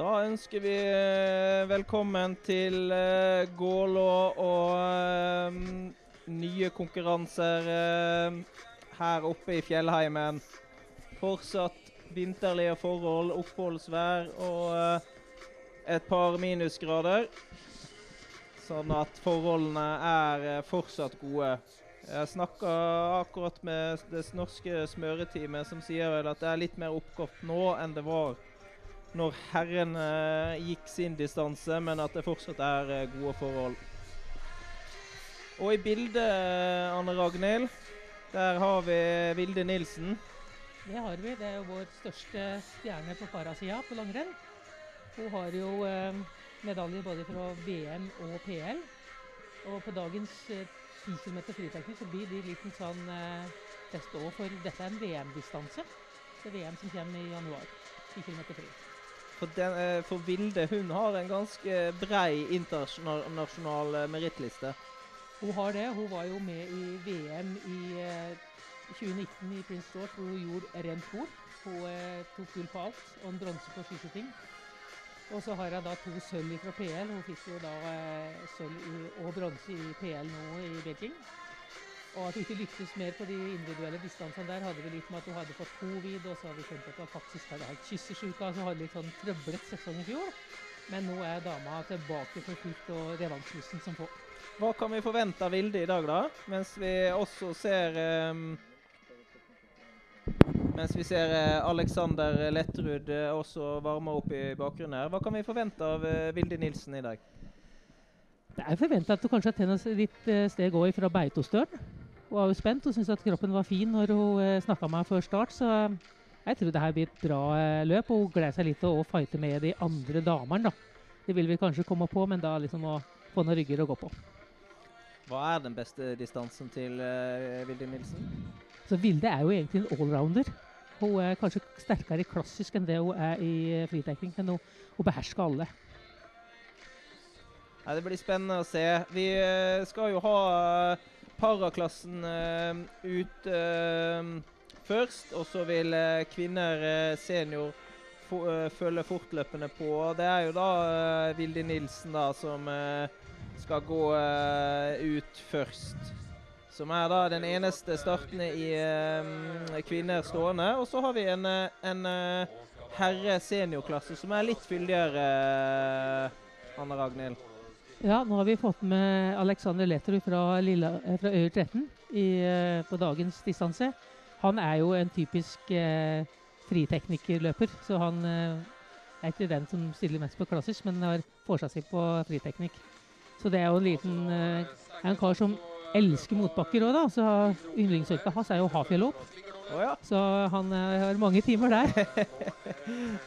Da ønsker vi eh, velkommen til uh, Gålå og eh, nye konkurranser eh, her oppe i fjellheimen. Fortsatt vinterlige forhold, oppholdsvær og eh, et par minusgrader. Sånn at forholdene er eh, fortsatt gode. Jeg snakka akkurat med det norske smøreteamet, som sier vel at det er litt mer oppgått nå enn det var når Herren gikk sin distanse, men at det fortsatt er eh, gode forhold. Og i bildet, eh, Anne Ragnhild, der har vi Vilde Nilsen. Det har vi. Det er jo vår største stjerne på parasida på langrenn. Hun har jo eh, medaljer både fra VM og PL. Og på dagens eh, 10 km friteknikk så blir de litt en sånn eh, test òg, for dette er en VM-distanse. Det er VM som kommer i januar. 10 km fri. For, den, eh, for Vilde hun har en ganske brei internasjonal eh, merittliste. Hun har det. Hun var jo med i VM i eh, 2019 i Prince George, hvor hun gjorde rent bord. Hun eh, tok gull på alt og en bronse på skiskyting. Og så har jeg da to sølv fra PL. Hun fikk jo da eh, sølv og bronse i PL nå i Beijing. Og at du ikke lyktes mer på de individuelle distansene der, hadde vi litt med at hun hadde fått covid, og så hadde vi skjønt at hun faktisk hadde hatt kyssesjuka, så hadde litt sånn trøblet sesong i fjor. Men nå er dama tilbake for fullt og revansjlysten som få. Hva kan vi forvente av Vilde i dag, da? Mens vi også ser um, Mens vi ser eh, Alexander Letterud eh, også varme opp i bakgrunnen her. Hva kan vi forvente av eh, Vilde Nilsen i dag? Det er forventa at du kanskje har tennet litt eh, steg òg fra Beitostølen. Hun var jo spent og syntes at kroppen var fin når hun eh, snakka med meg før start. Så eh, jeg tror det her blir et bra eh, løp. Og hun gleder seg litt til å fighte med de andre damene. da. Det vil vi kanskje komme på, men da liksom å få noen rygger å gå på. Hva er den beste distansen til uh, Vilde Nilsen? Så Vilde er jo egentlig en allrounder. Hun er kanskje sterkere i klassisk enn det hun er i fritekning. Men hun, hun behersker alle. Nei, det blir spennende å se. Vi skal jo ha eh, paraklassen eh, ut eh, først, og så vil eh, kvinner senior følge fortløpende på. Det er jo da uh, Vilde Nilsen da som uh, skal gå uh, ut først. Som er da den eneste startende i um, kvinner stående. Og så har vi en, en herre seniorklasse som er litt fyldigere, Anne Ragnhild. Ja, nå har vi fått med Alexander Letterud fra, Lilla, eh, fra Øyer 13 i, eh, på dagens distanse. Han er jo en typisk eh, friteknikerløper, så han eh, er ikke den som stiller mest på klassisk, men har fortsatt seg på friteknikk. Så det er jo en liten eh, en kar som elsker motbakker òg, da. Så yndlingsøkta hans er jo Hafjellhopp. Å ja. Så han eh, har mange timer der.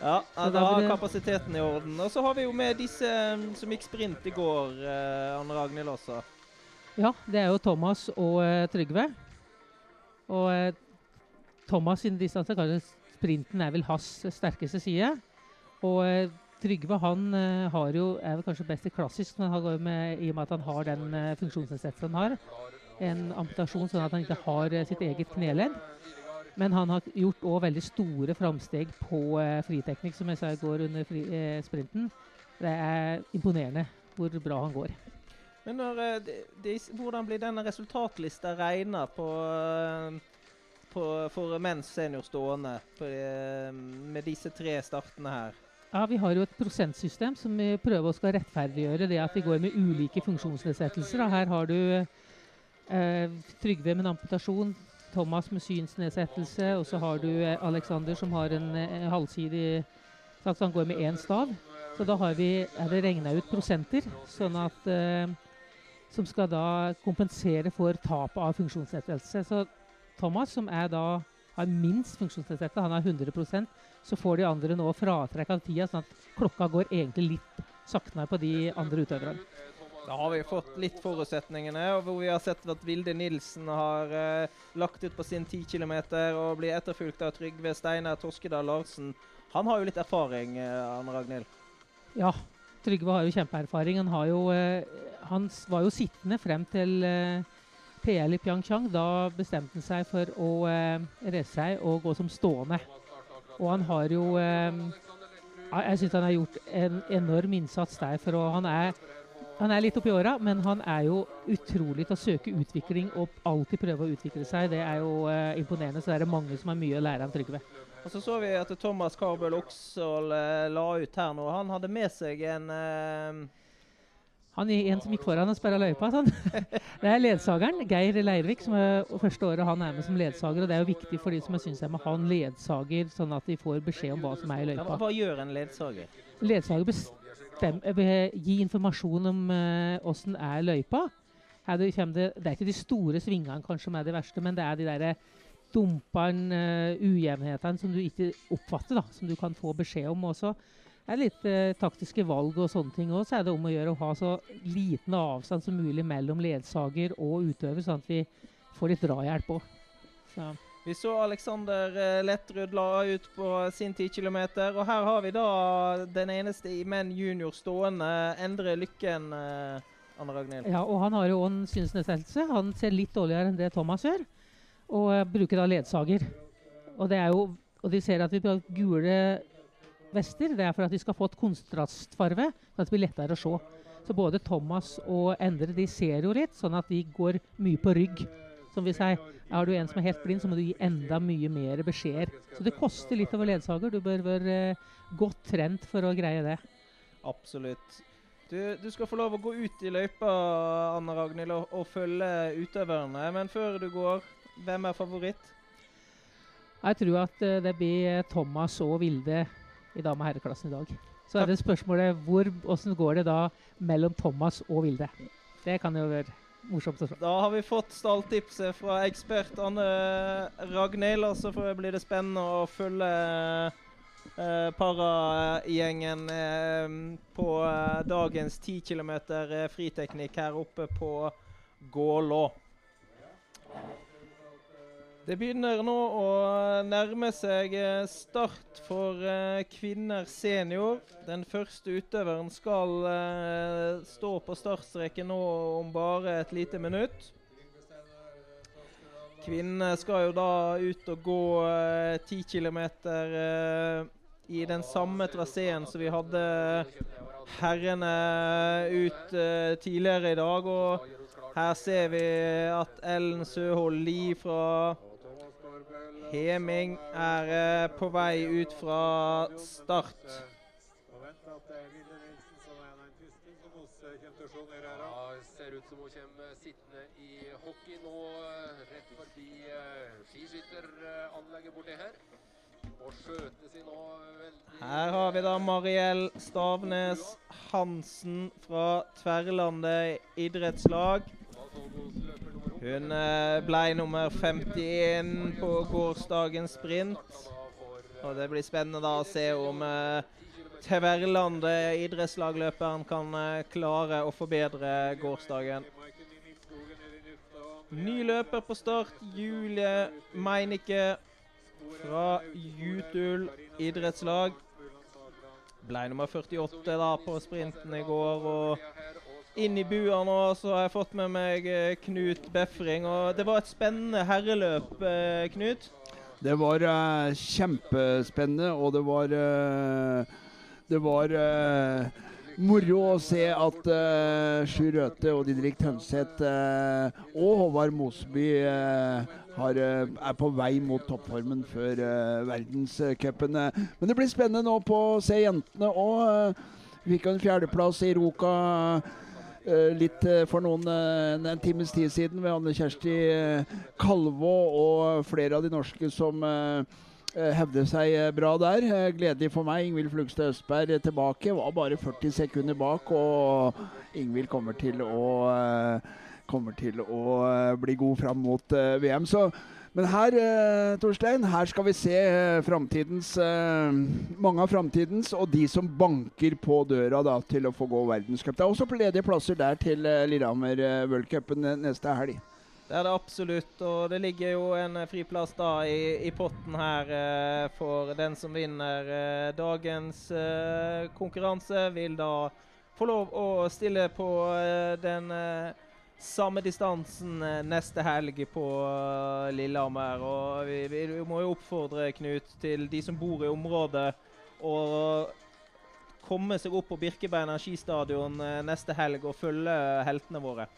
Ja, da da har kapasiteten i orden. Og så har vi jo med disse mm, som gikk sprint i går, eh, Anne Ragnhild også. Ja, det er jo Thomas og eh, Trygve. Og eh, Thomas sin distanse, kanskje sprinten er vel hans sterkeste side. Og eh, Trygve han eh, har jo, er vel kanskje best i klassisk, men han går med, i og med at han har den uh, funksjonsnedsettelsen han har. En amputasjon sånn at han ikke har eh, sitt eget kneledd. Men han har gjort òg veldig store framsteg på eh, friteknikk, som jeg sa i går under fri, eh, sprinten. Det er imponerende hvor bra han går. Men når, eh, de, de, hvordan blir denne resultatlista regna på, eh, på, for menns senior stående på, eh, med disse tre startene her? Ja, Vi har jo et prosentsystem som vi prøver å skal rettferdiggjøre det at vi går med ulike funksjonsnedsettelser. da. Her har du eh, Trygve med en amputasjon, Thomas med synsnedsettelse, og så har du eh, Alexander som har en eh, halvsidig så Han går med én stav. Så da har vi, er det regna ut prosenter, sånn at eh, som skal da kompensere for tapet av funksjonsnedsettelse. Så Thomas, som er da har minst funksjonsnedsettelse, han har 100% så får de andre nå fratrekk av tida, sånn at klokka går egentlig litt saktere på de andre utøverne. Da har vi fått litt forutsetningene, og hvor vi har sett at Vilde Nilsen har eh, lagt ut på sin 10 km og blir etterfulgt av Trygve Steinar Toskedal Larsen. Han har jo litt erfaring, eh, Anne Ragnhild. Ja, Trygve har jo kjempeerfaring. Han, har jo, eh, han var jo sittende frem til eh, PL i Pyeongchang. Da bestemte han seg for å eh, reise seg og gå som stående. Og han har jo eh, Jeg syns han har gjort en enorm innsats der. for å, han, er, han er litt oppi åra, men han er jo utrolig til å søke utvikling og alltid prøve å utvikle seg. Det er jo eh, imponerende. Så det er mange som har mye å lære av Trygve. Og så så vi at Thomas Karbøl Oksvold eh, la ut her nå. Han hadde med seg en eh, Han er en som gikk foran og sperra løypa. Sånn. Det er ledsageren, Geir Leirvik, som er første året han er med som ledsager. og Det er jo viktig for de som er synshemma å ha en ledsager, sånn at de får beskjed om hva som er i løypa. hva gjør en ledsager? Ledsager bestem, gi informasjon om åssen er løypa. Her det, det er ikke de store svingene kanskje som er de verste, men det er de derre dumpene, uh, ujevnhetene som du ikke oppfatter, da, som du kan få beskjed om også. Det er litt uh, taktiske valg og sånne ting òg. Så er det om å gjøre å ha så liten avstand som mulig mellom ledsager og utøver, sånn at vi får litt drahjelp òg. Så Vi så Alexander eh, Lettrud la ut på sin 10 km, og her har vi da den eneste i menn junior stående, Endre Lykken, eh, Anne Ragnhild. Ja, og han har jo en synsnedsettelse. Han ser litt dårligere enn det Thomas gjør, og eh, bruker da ledsager. Og det er jo og de ser at vi har gule vester. Det er for at de skal få et kontrastfarve, sånn at det blir lettere å se. Så både Thomas og Endre de ser jo litt, sånn at de går mye på rygg. Som vi sier, er du en som er helt blind, så må du gi enda mye mer beskjeder. Så det koster litt å være ledsager. Du bør være eh, godt trent for å greie det. Absolutt. Du, du skal få lov å gå ut i løypa, Anne Ragnhild, og, og følge utøverne. Men før du går, hvem er favoritt? Jeg tror at eh, det blir Thomas og Vilde i dame- og herreklassen i dag. Så er det spørsmålet hvor, hvordan går det da mellom Thomas og Vilde. Det kan jo være morsomt å se. Da har vi fått stalltipset fra ekspert Anne Ragnhild, og så blir det spennende å følge Uh, paragjengen uh, på uh, dagens 10 km eh, friteknikk her oppe på Gålå. Det begynner nå å nærme seg eh, start for eh, kvinner senior. Den første utøveren skal eh, stå på startstreken nå om bare et lite minutt. Kvinnene skal jo da ut og gå eh, 10 km i den samme traseen som vi hadde herrene ut tidligere i dag. Og her ser vi at Ellen Søhol Lie fra Heming er eh, på vei ut fra start. Ja, ser ut som hun kommer sittende i hockey nå, eh, rett forbi eh, skiskytteranlegget borti her. Og skjøter seg nå veldig Her har vi da Mariell Stavnes Hansen fra Tverlandet idrettslag. Hun eh, ble nummer 51 på gårsdagens sprint. Og det blir spennende da å se om eh, Tverlandet idrettslagløperen kan eh, klare å forbedre gårsdagen. Ny løper på start, Julie Meinicke fra Jutul idrettslag. Ble nummer 48 da på sprinten i går. og inn i bua nå så har jeg fått med meg eh, Knut Befring. og Det var et spennende herreløp, eh, Knut. Det var uh, kjempespennende, og det var uh, Det var uh, moro å se at uh, Sjur Røthe og Didrik Tønseth og Håvard Moseby har, er på vei mot toppformen før uh, verdenscupen. Men det blir spennende nå på å se jentene òg. Vi fikk en fjerdeplass i Roka. Eh, litt eh, for noen eh, en, en times tid siden ved Anne Kjersti Kalvå og flere av de norske som hevde seg bra der. Gledelig for meg. Ingvild Flugstad Østberg tilbake. Var bare 40 sekunder bak, og Ingvild kommer til å Kommer til å bli god fram mot VM. Så men her, eh, Torstein, her skal vi se eh, framtidens eh, Mange av framtidens, og de som banker på døra da, til å få gå verdenscup. Det er også ledige plasser der til eh, Lillehammer eh, World Cupen eh, neste helg. Det er det absolutt, og det ligger jo en eh, friplass da i, i potten her eh, for den som vinner eh, dagens eh, konkurranse. Vil da få lov å stille på eh, den eh, samme distansen eh, neste helg på eh, Lillehammer. Og vi, vi må jo oppfordre Knut til de som bor i området, å komme seg opp på Birkebeiner skistadion eh, neste helg og følge heltene våre?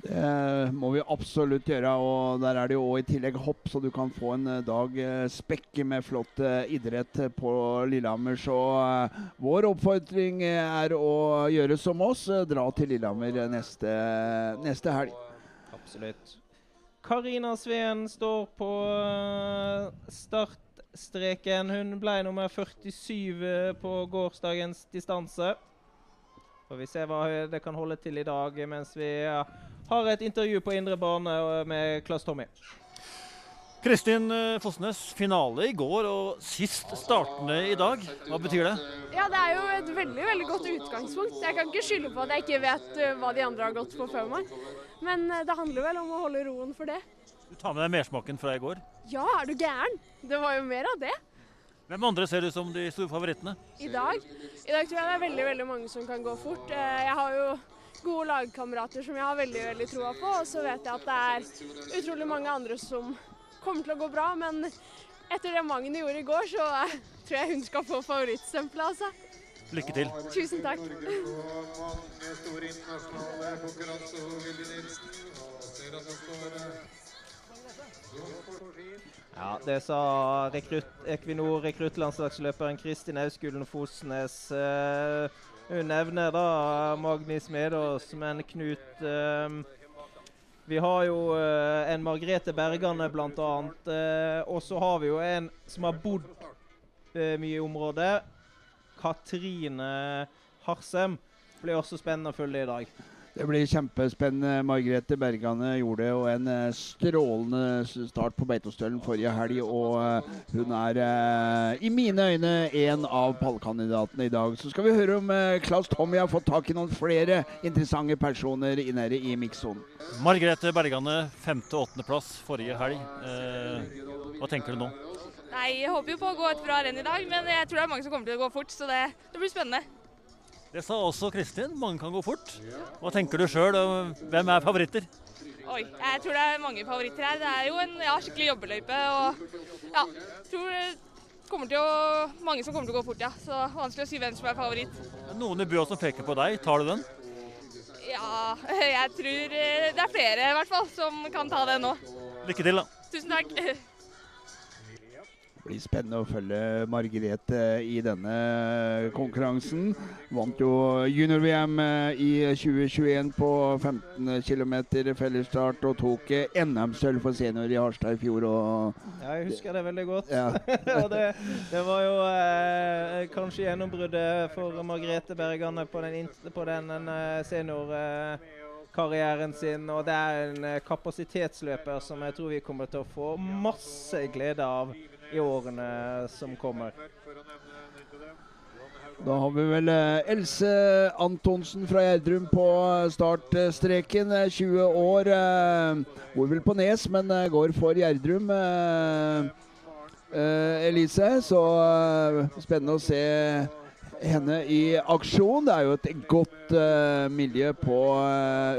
Det må vi absolutt gjøre. og Der er det jo også i tillegg hopp, så du kan få en eh, dag eh, spekke med flott eh, idrett på Lillehammer. Så eh, vår oppfordring er å gjøre som oss, eh, dra til Lillehammer neste, neste helg. Absolutt. Karina Sveen står på eh, startstreken. Hun ble nummer 47 eh, på gårsdagens distanse. Får vi se hva det kan holde til i dag, mens vi har et intervju på indre bane eh, med Klaus Tommy. Kristin Fosnes, Fossnes, finale i går og sist startende i dag. Hva betyr det? Ja, det er jo et veldig veldig godt utgangspunkt. Jeg kan ikke skylde på at jeg ikke vet uh, hva de andre har gått på før meg. Men det handler vel om å holde roen for det. Du tar med deg mersmaken fra i går. Ja, er du gæren? Det var jo mer av det Hvem andre ser du som de store favorittene? i dag. I dag tror jeg det er veldig veldig mange som kan gå fort. Eh, Jeg har jo gode lagkamerater som jeg har veldig veldig troa på, og så vet jeg at det er utrolig mange andre som kommer til å gå bra. Men etter det Magne gjorde i går, så tror jeg hun skal få favorittstempelet, altså. Lykke til. Tusen takk. Ja, Det sa rekrutt, Equinor rekruttlandslagsløperen Kristin Auskulen Fosnes. Eh, hun nevner da Magni Smedås, men Knut um, Vi har jo uh, en Margrethe Bergane bl.a. Uh, og så har vi jo en som har bodd uh, mye i området. Katrine Harsem. Blir også spennende å følge i dag. Det blir kjempespennende. Margrethe Bergane gjorde jo en eh, strålende start på Beitostølen forrige helg. Og eh, hun er eh, i mine øyne en av pallkandidatene i dag. Så skal vi høre om Klaus Tommy har fått tak i noen flere interessante personer nede i mikssonen. Margrethe Bergane, femte- og åttendeplass forrige helg. Eh, hva tenker du nå? Nei, jeg håper jo på å gå et bra renn i dag, men jeg tror det er mange som kommer til å gå fort, så det, det blir spennende. Det sa også Kristin. Mange kan gå fort. Hva tenker du sjøl, og hvem er favoritter? Oi, jeg tror det er mange favoritter her. Det er jo en ja, skikkelig jobbeløype, og ja, tror det kommer til å, mange som kommer til å gå fort, ja. Så vanskelig å si hvem som er favoritt. Noen i bua som peker på deg. Tar du den? Ja, jeg tror eh, det er flere i hvert fall som kan ta det nå. Lykke til, da. Tusen takk. Det blir spennende å følge Margrethe i denne konkurransen. Vant jo junior-VM eh, i 2021 på 15 km fellesstart og tok eh, NM-sølv for senior i Harstad i fjor. Ja, jeg husker det veldig godt. ja. og det, det var jo eh, kanskje gjennombruddet for Margrethe Bergane på den, på den eh, seniorkarrieren sin. Og det er en kapasitetsløper som jeg tror vi kommer til å få masse glede av i årene som kommer. Da har vi vel eh, Else Antonsen fra Gjerdrum på startstreken. eh, 20 år. eh, Bor vel på Nes, men går for Gjerdrum. Elise, så spennende å se henne i aksjon. Det er jo et godt miljø på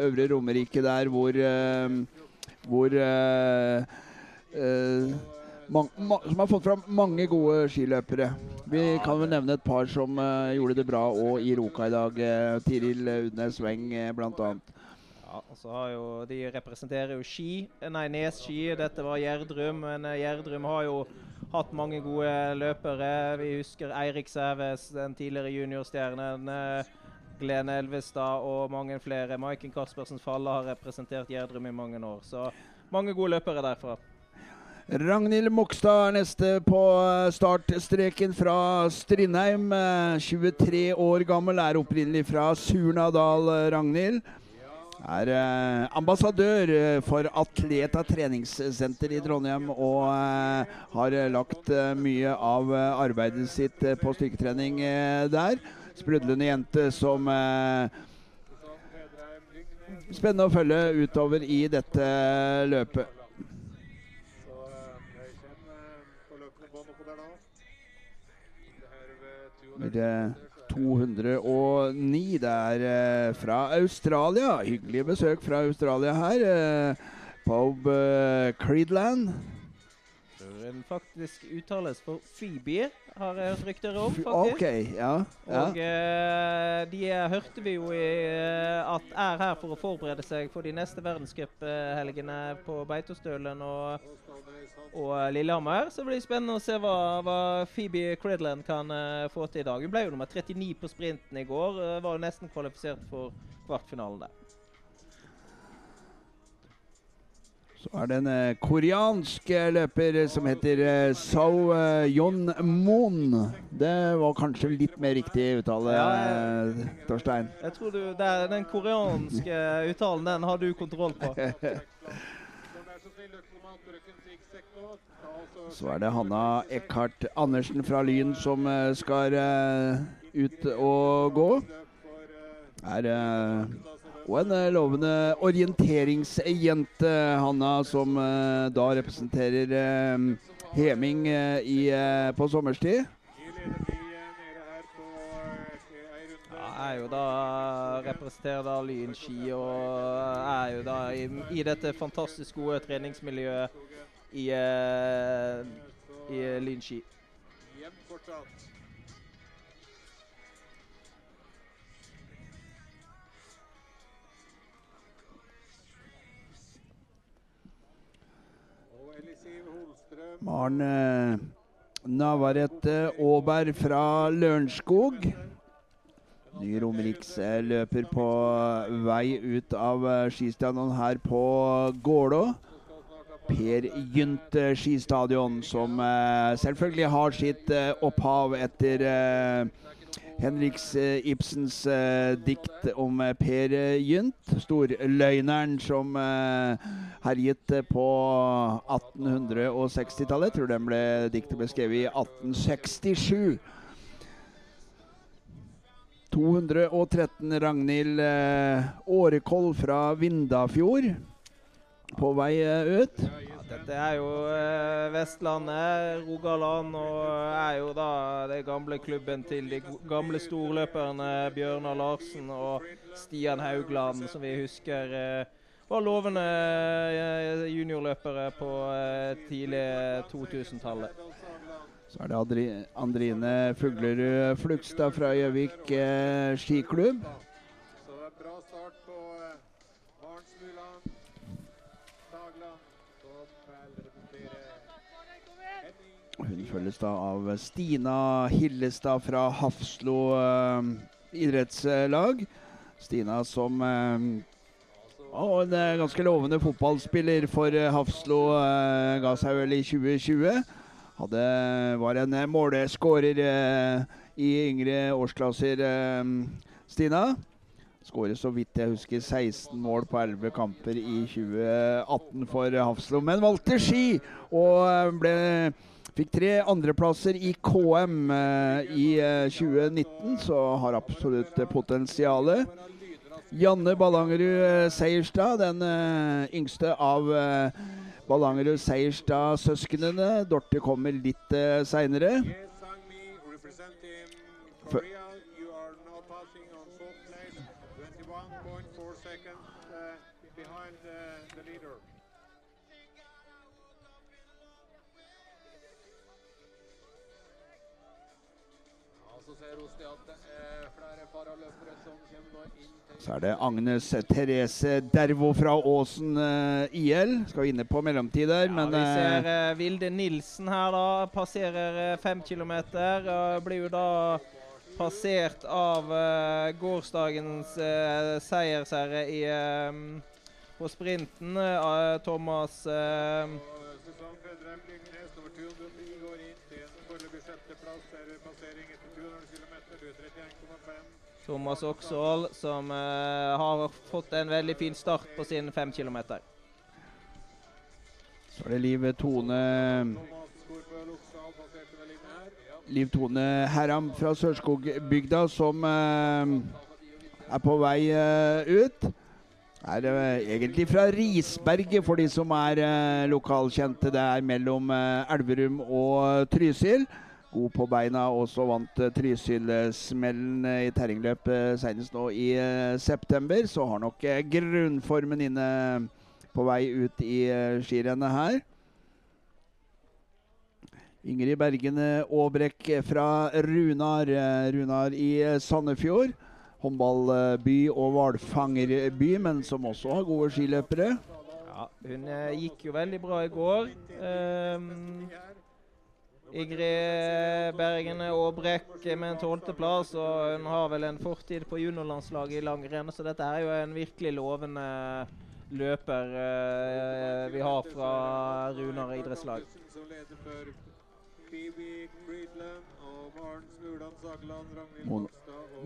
Øvre Romerike der hvor, eh, hvor eh, eh, som har fått fram mange gode skiløpere. Vi kan vel nevne et par som uh, gjorde det bra òg i Roka i dag. Uh, Tiril Udnes Weng uh, bl.a. Ja, De representerer jo Ski, nei Nes Ski. Dette var Gjerdrum. Men eh, Gjerdrum har jo hatt mange gode løpere. Vi husker Eirik Sæves, den tidligere juniorstjernen. eh, Glenn Elvestad og mange flere. Maiken Kaspersen Falle har representert Gjerdrum i mange år. Så mange gode løpere derfra. Ragnhild Mokstad er neste på eh, startstreken fra Strindheim. eh, 23 år gammel, er opprinnelig fra Surnadal, eh, Ragnhild. Er eh, ambassadør eh, for Atleta treningssenter i Trondheim og eh, har eh, lagt eh, mye av eh, arbeidet sitt eh, på styrketrening eh, der. Sprudlende jente som eh, Spennende å følge utover i dette løpet. Eh, 209. Det er eh, fra Australia. Hyggelig besøk fra Australia her. Eh, Pob Creedland. En faktisk uttales for Phoebe, har jeg hørt rykter om. Faktisk. OK, ja. ja. Og uh, de eh, hørte vi jo i, uh, at er her for å forberede seg for de neste verdenscuphelgene på Beitostølen og, og eh, Lillehammer. Så blir det spennende å se hva, hva Phoebe Credland kan uh, få til i dag. Hun ble jo nummer 39 på sprinten i går. var jo nesten kvalifisert for kvartfinalen der. Så er det en eh, koreansk eh, løper som heter eh, Sao Yon Moon. Det var kanskje litt mer riktig uttale, Ja, Torstein. Jeg tror du, det er Den koreanske uttalen den har du kontroll på. Så er det Hanna Eckhart Andersen fra Lyn som skal ut og gå. Er og en eh, lovende orienteringsjente, Hanna, som eh, da representerer eh, Heming i, på sommerstid. Ja, er jo da representerer da Lyn ski og er jo da i, i dette fantastisk gode treningsmiljøet i, i Lyn Maren eh, Navarrete Aaberg fra Lørenskog. Ny romeriksløper på vei ut av eh, skistadion her på Gålå. Per Gynt eh, skistadion, som selvfølgelig har sitt opphav etter Henriks eh, Ibsens eh, dikt om eh, Per Gynt. Storløgneren som herjet på 1860-tallet. Tror den ble, diktet ble skrevet i 1867. 213 Ragnhild Årekoll fra Vindafjord på vei ut. Dette er jo eh, Vestlandet, Rogaland, og er jo da det gamle klubben til de gamle storløperne Bjørnar Larsen og Stian Haugland, som vi husker eh, var lovende eh, juniorløpere på eh, tidlig 2000-tallet. Så er det Andri Andrine Fuglerud Flugstad fra Gjøvik eh, skiklubb. Så det er bra start på eh, Barnsmuland, Sagland, som vel representerer Henning Hun følges da av Stina Hillestad fra Hafslo eh, idrettslag. Stina som eh, og en eh, ganske lovende fotballspiller for eh, Hafslo eh, ga seg vel i 2020. Hadde, var en eh, måleskårer eh, i yngre årsklasser, eh, Stina. Skåret så vidt jeg husker 16 mål på 11 kamper i 2018 for Hafslo, men valgte ski og ble Fikk tre andreplasser i KM eh, i eh, 2019, så har absolutt eh, potensialet. Janne Ballangerud eh, Seierstad, den eh, yngste av eh, Ballangerud Seierstad-søsknene. Dorte kommer litt seinere. Så er det Agnes Therese Dervo fra Åsen uh, IL. Skal inne på mellomtid der, Ja, men vi ser eh, eh, Vilde Nilsen her, da. Passerer eh, fem kilometer. og blir jo da passert av uh, gårsdagens uh, seiersherre i, eh, på sprinten. eh, Thomas eh, nummer 209 går inn til en foreløpig sjetteplass. Er passering etter 200 km. Du er 31,5. Thomas Oksvold, som uh, har fått en veldig fin start på sin fem kilometer. så er det Liv Tone. Liv Tone Herram fra Sørskogbygda som uh, er på vei uh, ut. Er egentlig fra Risberget, for de som er lokalkjente. Det er mellom Elverum og Trysil. God på beina, og så vant uh, Trysil-smellen eh, i terrengløp uh, senest nå i eh, september. Så har nok eh, grunnformen inne på vei ut i skirennet her. Ingrid Bergene Aabrekk fra Runar. eh, Runar i eh, Sandefjord. Håndballby og hvalfangerby, men som også har gode skiløpere. Ja, hun eh, gikk jo veldig bra i går. Ehm, Ingrid Bergene Aabrekk med en tolvteplass, og hun har vel en fortid på juniorlandslaget i langrenn, så dette er jo en virkelig lovende løper eh, vi har fra Runar idrettslag.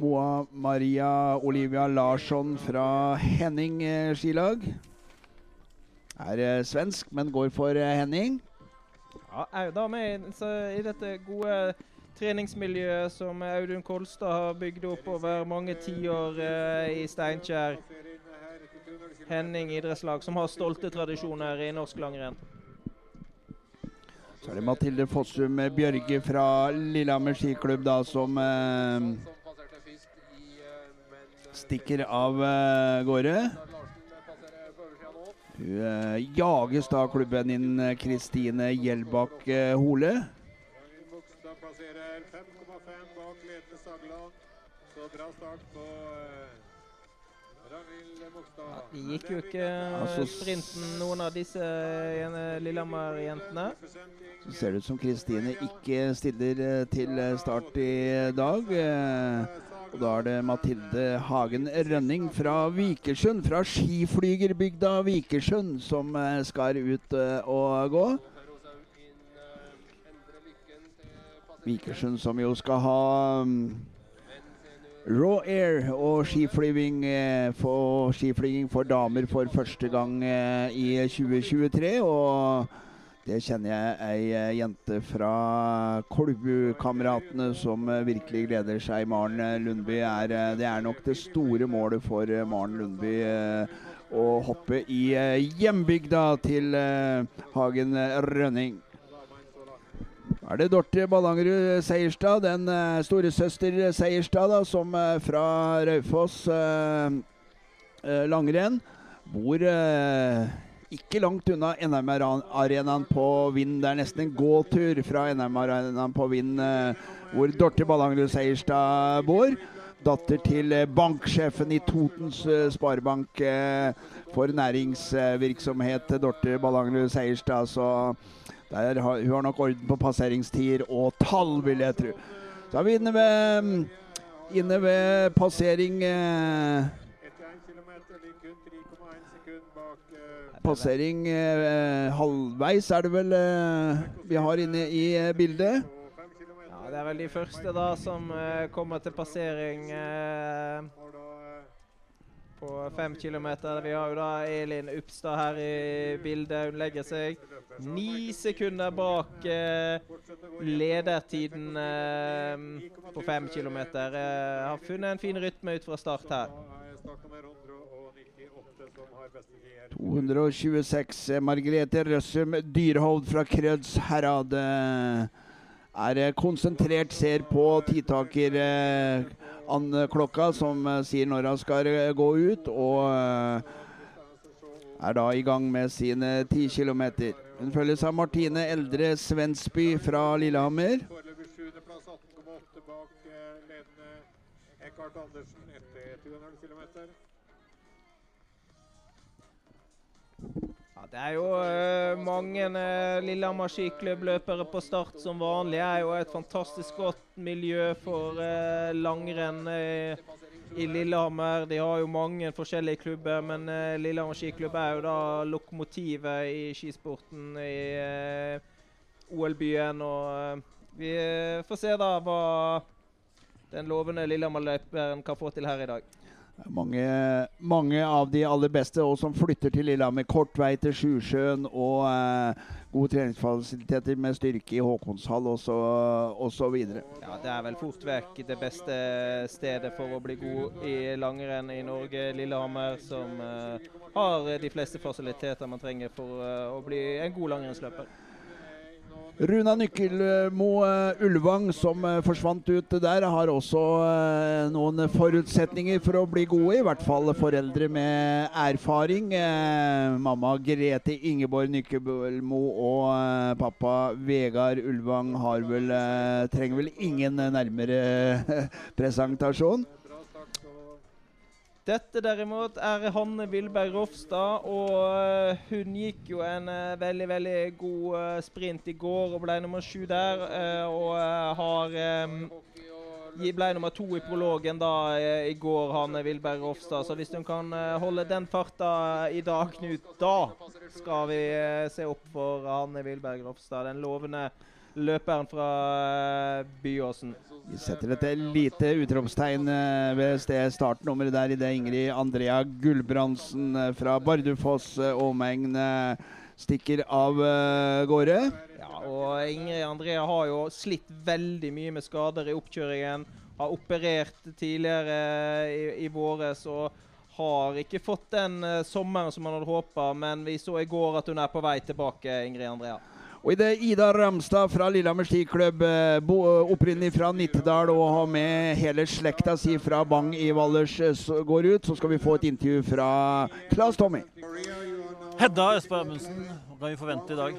Moa Maria Olivia Larsson fra Henning eh, skilag. Er eh, svensk, men går for eh, Henning. Ja, da med i dette gode treningsmiljøet som Audun Kolstad har bygd opp over mange tiår eh, i Steinkjer. Henning idrettslag, som har stolte tradisjoner i norsk langrenn. Så er det Mathilde Fossum eh, Bjørge fra Lillehammer skiklubb, da, som eh, stikker av eh, gårde. Larsen passerer på oversida nå. Hun eh, jages da klubben inn Kristine Gjelbakk eh, Hole. Ragnhild Bogstad plasserer 5,5 bak ledende Sageland. Så bra start på eh, De gikk jo ikke Altså, sprinten, noen av disse eh, Lillehammer-jentene. Så ser det ut som Kristine ikke stiller eh, til eh, start i dag. Og da er det Mathilde Hagen Rønning fra Vikersund, fra skiflygerbygda Vikersund, som eh, skal ut eh, og gå. Vikersund som jo skal ha mm, Raw Air og skiflyging eh, for, skiflyging for damer for første gang i 2023. Og det kjenner jeg ei eh, jente fra Kolbu-kameratene som eh, virkelig gleder seg. Maren eh, Lundby er Det er nok det store målet for Maren Lundby. å hoppe i hjembygda til Hagen Rønning. Er det Dorte Ballangerud Seierstad, den uh, storesøster Seierstad, da, som fra Raufoss eh, langrenn bor ikke langt unna NM-arenaen på Vind. Det er nesten en gåtur fra NM-arenaen på Vind, eh, hvor Dorte Ballangerud Seierstad bor. Datter til eh, banksjefen i Totens eh, Sparebank for næringsvirksomhet, Dorte Ballangerud Seierstad. Så der hun har nok orden på passeringstider og tall, vil jeg tro. Så er vi inne ved, inne ved passering eh, Passering eh, halvveis er det vel eh, vi har inne i eh, bildet. og 5 km. Ja, Det er vel de første da som kommer til passering på fem kilometer. Vi har jo da Elin Upstad her i bildet. Hun legger seg ni sekunder bak eh, ledertiden eh, på fem kilometer. Eh, har funnet en fin rytme ut fra start her. da er startnummer 198 som har beste tid her. 226. eh, Margrethe Røssum Dyrhovd fra Krødsherad Herad, er eh, konsentrert, ser på tidtaker eh, klokka som sier når hun skal gå ut, og er da i gang med sine 10 km. Hun følges av Martine Eldre Svensby fra Lillehammer. Foreløpig plass 18,8 bak ledende Eckhart Andersen etter 200 km. Det er jo uh, mange uh, Lillehammer skiklubbløpere på start som vanlig. Det er jo et fantastisk godt miljø for uh, langrenn i Lillehammer. De har jo mange forskjellige klubber, men eh, Lillehammer skiklubb er jo da lokomotivet i skisporten i OL-byen. Og vi får se da hva den lovende Lillehammer-løperen kan få til her i dag. Mange, mange av de aller beste, og som flytter til Lillehammer. Kort vei til Sjusjøen og eh, gode treningsfasiliteter med styrke i Håkonshall osv. Ja, Det er vel fort vekk det beste stedet for å bli god i langrenn i Norge. Lillehammer, som eh, har de fleste fasiliteter man trenger for eh, å bli en god langrennsløper. Runa Nykkelmo eh, Ulvang, som eh, forsvant ut der, har også eh, noen forutsetninger for å bli gode. I hvert fall foreldre med erfaring. Mamma Grete Ingeborg Nykkelmo og pappa Vegard Ulvang vel, trenger vel ingen nærmere presentasjon. Dette derimot er Hanne Vilberg Rofstad, og eh, hun gikk jo en eh, veldig, veldig god eh, sprint i går og ble nummer sju der. og har ble nummer to i prologen da i går, Hanne Vilberg Rofstad. Så hvis hun kan holde den farta i dag, Knut, da skal vi se opp for Hanne Vilberg Rofstad. Den lovende løperen fra eh, Byåsen. Vi setter et lite utropstegn eh, ved startnummeret der idet Ingrid Andrea Gulbrandsen eh, fra Bardufoss omegn stikker av gårde. Ja, og Ingrid Andrea har jo slitt veldig mye med skader i oppkjøringen. Har operert tidligere i, i våres og har ikke fått den sommeren som man hadde håpa. Men vi så i går at hun er på vei tilbake, Ingrid Andrea. Og idet Ida Ramstad fra Lillehammer skiklubb, eh, opprinnelig fra Nittedal og har med hele slekta si fra Bang i Valdres, eh, går ut, så skal vi få et intervju fra Claes Tommy. Hedda Østberg Amundsen, hva kan vi forvente i dag?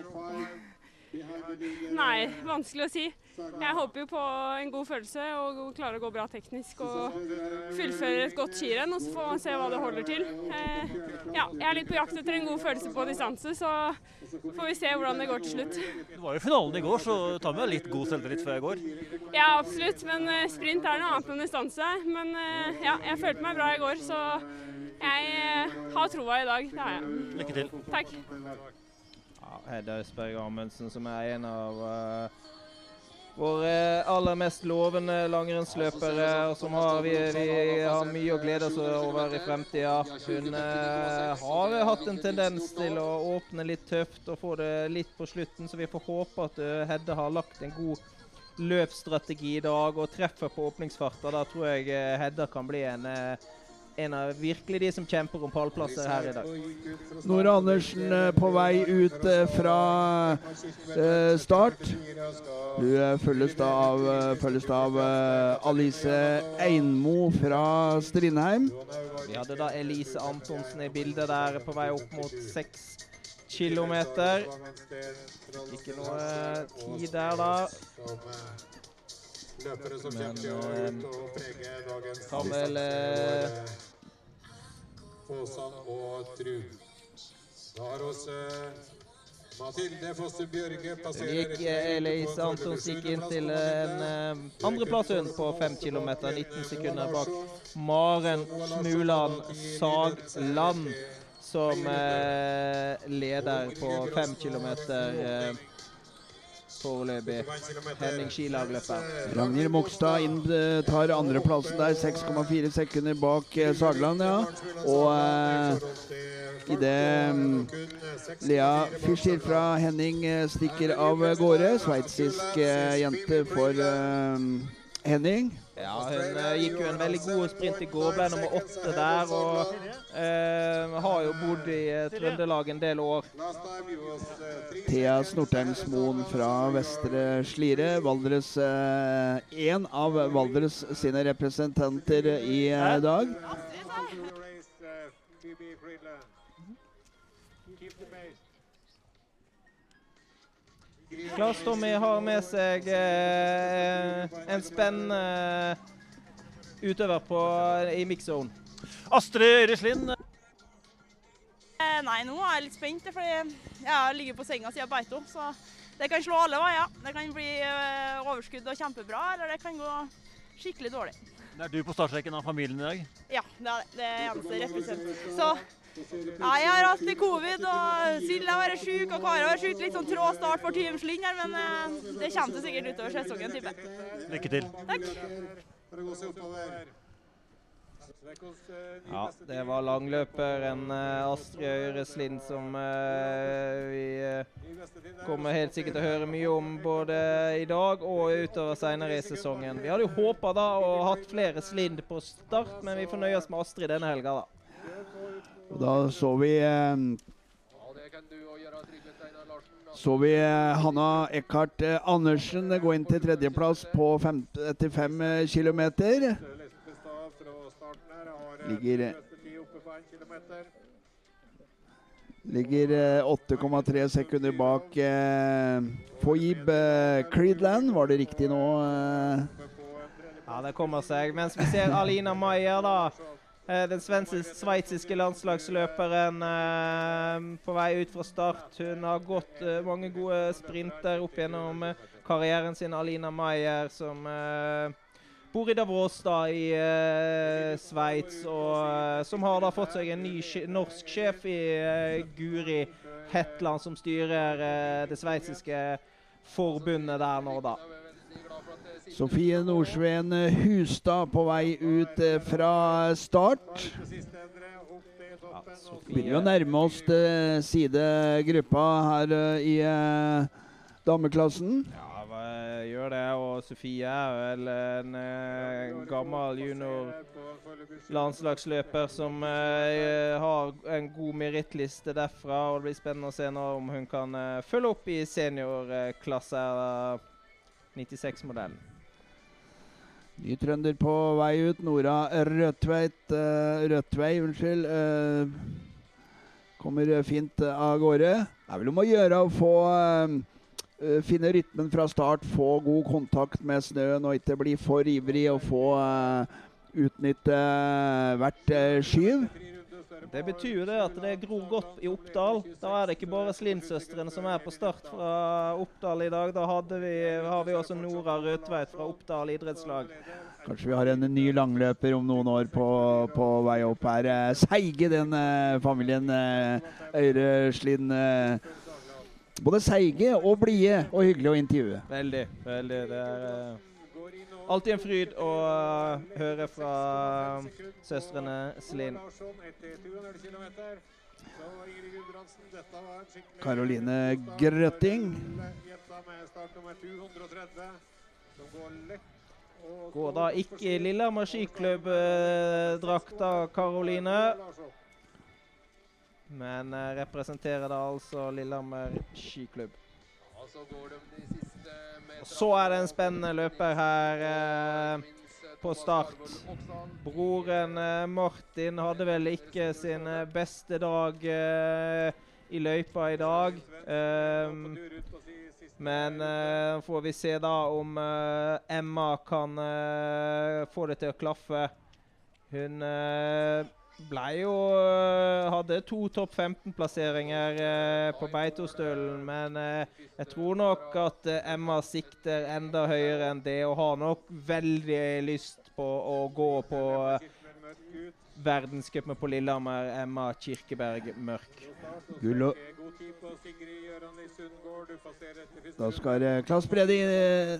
Nei, vanskelig å si. Jeg håper jo på en god følelse og klarer å gå bra teknisk og fullføre et godt skirenn. Og så får man se hva det holder til. Eh, ja, jeg er litt på jakt etter en god følelse på distanse, så får vi se hvordan det går til slutt. Det var jo finalen i går, så ta med litt god selvtillit før jeg går. Ja, absolutt, men eh, sprint er noe annet enn distanse. Men eh, ja, jeg følte meg bra i går, så jeg har troa i dag. Det har jeg. Lykke til. Takk. Hedda Østberg Amundsen, som er en av uh, våre aller mest lovende langrennsløpere, og som har, vi, vi har mye å glede oss over i fremtida. Hun uh, har hatt en tendens til å åpne litt tøft og få det litt på slutten, så vi får håpe at eh, Hedda har lagt en god løpsstrategi i dag og treffer på åpningsfarta. Da tror jeg Hedda kan bli en, eh, en av virkelig de som kjemper om pallplasser her i dag. Nora Andersen eh, på vei ut eh, fra eh, start. Hun eh, følges da av, følges da av Alice Einmo fra Strindheim. Vi hadde da Elise Antonsen i bildet der på vei opp mot seks kilometer. Ikke noe tid der, da. Løpere som Men, kommer til å eh, ut og prege dagens kan vel, distanse eh, Åsan og Trud. Da har oss eh, Mathilde Foster Bjørge passerer gikk, eh, Elise Antons gikk inn til en andreplass hun på fem kilometer, 19 sekunder bak Maren Smuland Sagland, som leder på fem kilometer eh, foreløpig. Henning skilagløper. Ragnhild Mogstad eh, tar andreplassen der, 6,4 sekunder bak eh, Sagland, ja. Og eh, idet mm, Lea Fischer fra Henning eh, stikker av gårde, sveitsisk eh, jente for eh, Henning. Ja, hun eh, gikk jo en veldig god sprint i går, ble nummer åtte der. Og uh, har jo bodd i eh, Trøndelag en del år. Thea Snortheimsmoen fra Vestre Slidre. Valdres Én av Valdres sine representanter i dag. Claes Tommy har med seg eh, en spennende utøver på, i mix-zone. Astrid Øyreslien, Eh, Nei, nå er jeg litt spent, fordi jeg har ligget på senga siden Beito. Så det kan slå alle veier. Det kan bli eh, overskudd og kjempebra, eller det kan gå skikkelig dårlig. er du på startstreken av familien i dag? Ja, det er det er eneste represent. Så ja, jeg har hatt covid, og Silje har vært syk, og Kari har vært syk. Litt sånn trå start for Team Slind her, men eh, det kommer til sikkert utover sesongen, tipper jeg. Lykke til. Takk. Ja, det var langløperen eh, Astrid Øyreslind som eh, vi kommer helt sikkert til å høre mye om både i dag og utover senere i sesongen. Vi hadde jo håpa da å hatt flere Slind på start, men vi får nøye oss med Astrid denne helga, da. Og da så vi eh, så vi eh, Hanna Eckhart eh, Andersen gå inn til tredjeplass på fem, etter fem eh, kilometer. Lespestad fra starten her har eh, Ligger- beste tid oppe på 1 kilometer. Ligger eh, 8,3 sekunder bak eh, Foyib eh, Creedland. Var det riktig nå? Eh? Ja, det kommer seg. Mens vi ser Alina Maier, da. Eh, Den sveitsiske landslagsløperen eh, på vei ut fra start. Hun har gått eh, mange gode sprinter opp gjennom karrieren sin. Alina Maier som bor i Davos da i uh, Sveits, og som har da fått seg en ny norsk sjef i Guri Hetland, som styrer det sveitsiske forbundet der nå, da. Sofie Nordsveen eh, Hustad på vei ut eh, fra start. Begynner jo å nærme oss til sidegruppa her eh, i eh, dameklassen. Ja, gjør det. Og Sofie er vel en eh, gammel junior landslagsløper som eh, har en god merittliste derfra. og Det blir spennende å se nå om hun kan eh, følge opp i seniorklasse eh, 96-modellen. Ny trønder på vei ut. Nora Rødtveit uh, Rødtvei, unnskyld. Uh, kommer fint eh, av gårde. Det er vel om å gjøre å få uh, Finne rytmen fra start, få god kontakt med snøen og ikke bli for ivrig og få utnytte hvert skyv. Det betyr jo det at det gror godt i Oppdal. Da er det ikke bare Slind-søstrene som er på start fra Oppdal i dag. Da vi, har vi også Nora Rødtveit fra Oppdal idrettslag. Kanskje vi har en ny langløper om noen år på, på vei opp her. Eh, Seige, den eh, familien eh, Øyreslind. Eh, både seige og blide og hyggelig å intervjue. Veldig. veldig. Det er alltid en fryd å eh, høre fra søstrene Slind. Karoline Grøtting. Går da ikke i Lillehammer skiklubb-drakta, Karoline. Men eh, representerer da altså Lillehammer skiklubb. Og så er det en spennende løper her eh, på start. Broren eh, Martin hadde vel ikke sin eh, beste dag i løypa i dag. Men får vi se da om Emma kan få det til å klaffe. Hun eh, ble jo eh, Hadde to topp 15-plasseringer eh, på Beitostølen, men eh, jeg tror nok at Emma sikter enda høyere enn det, og har nok veldig lyst på å gå på verdenscupen på Lillehammer. Emma Kirkeberg Mørk. Gull og Da skal Klas Brede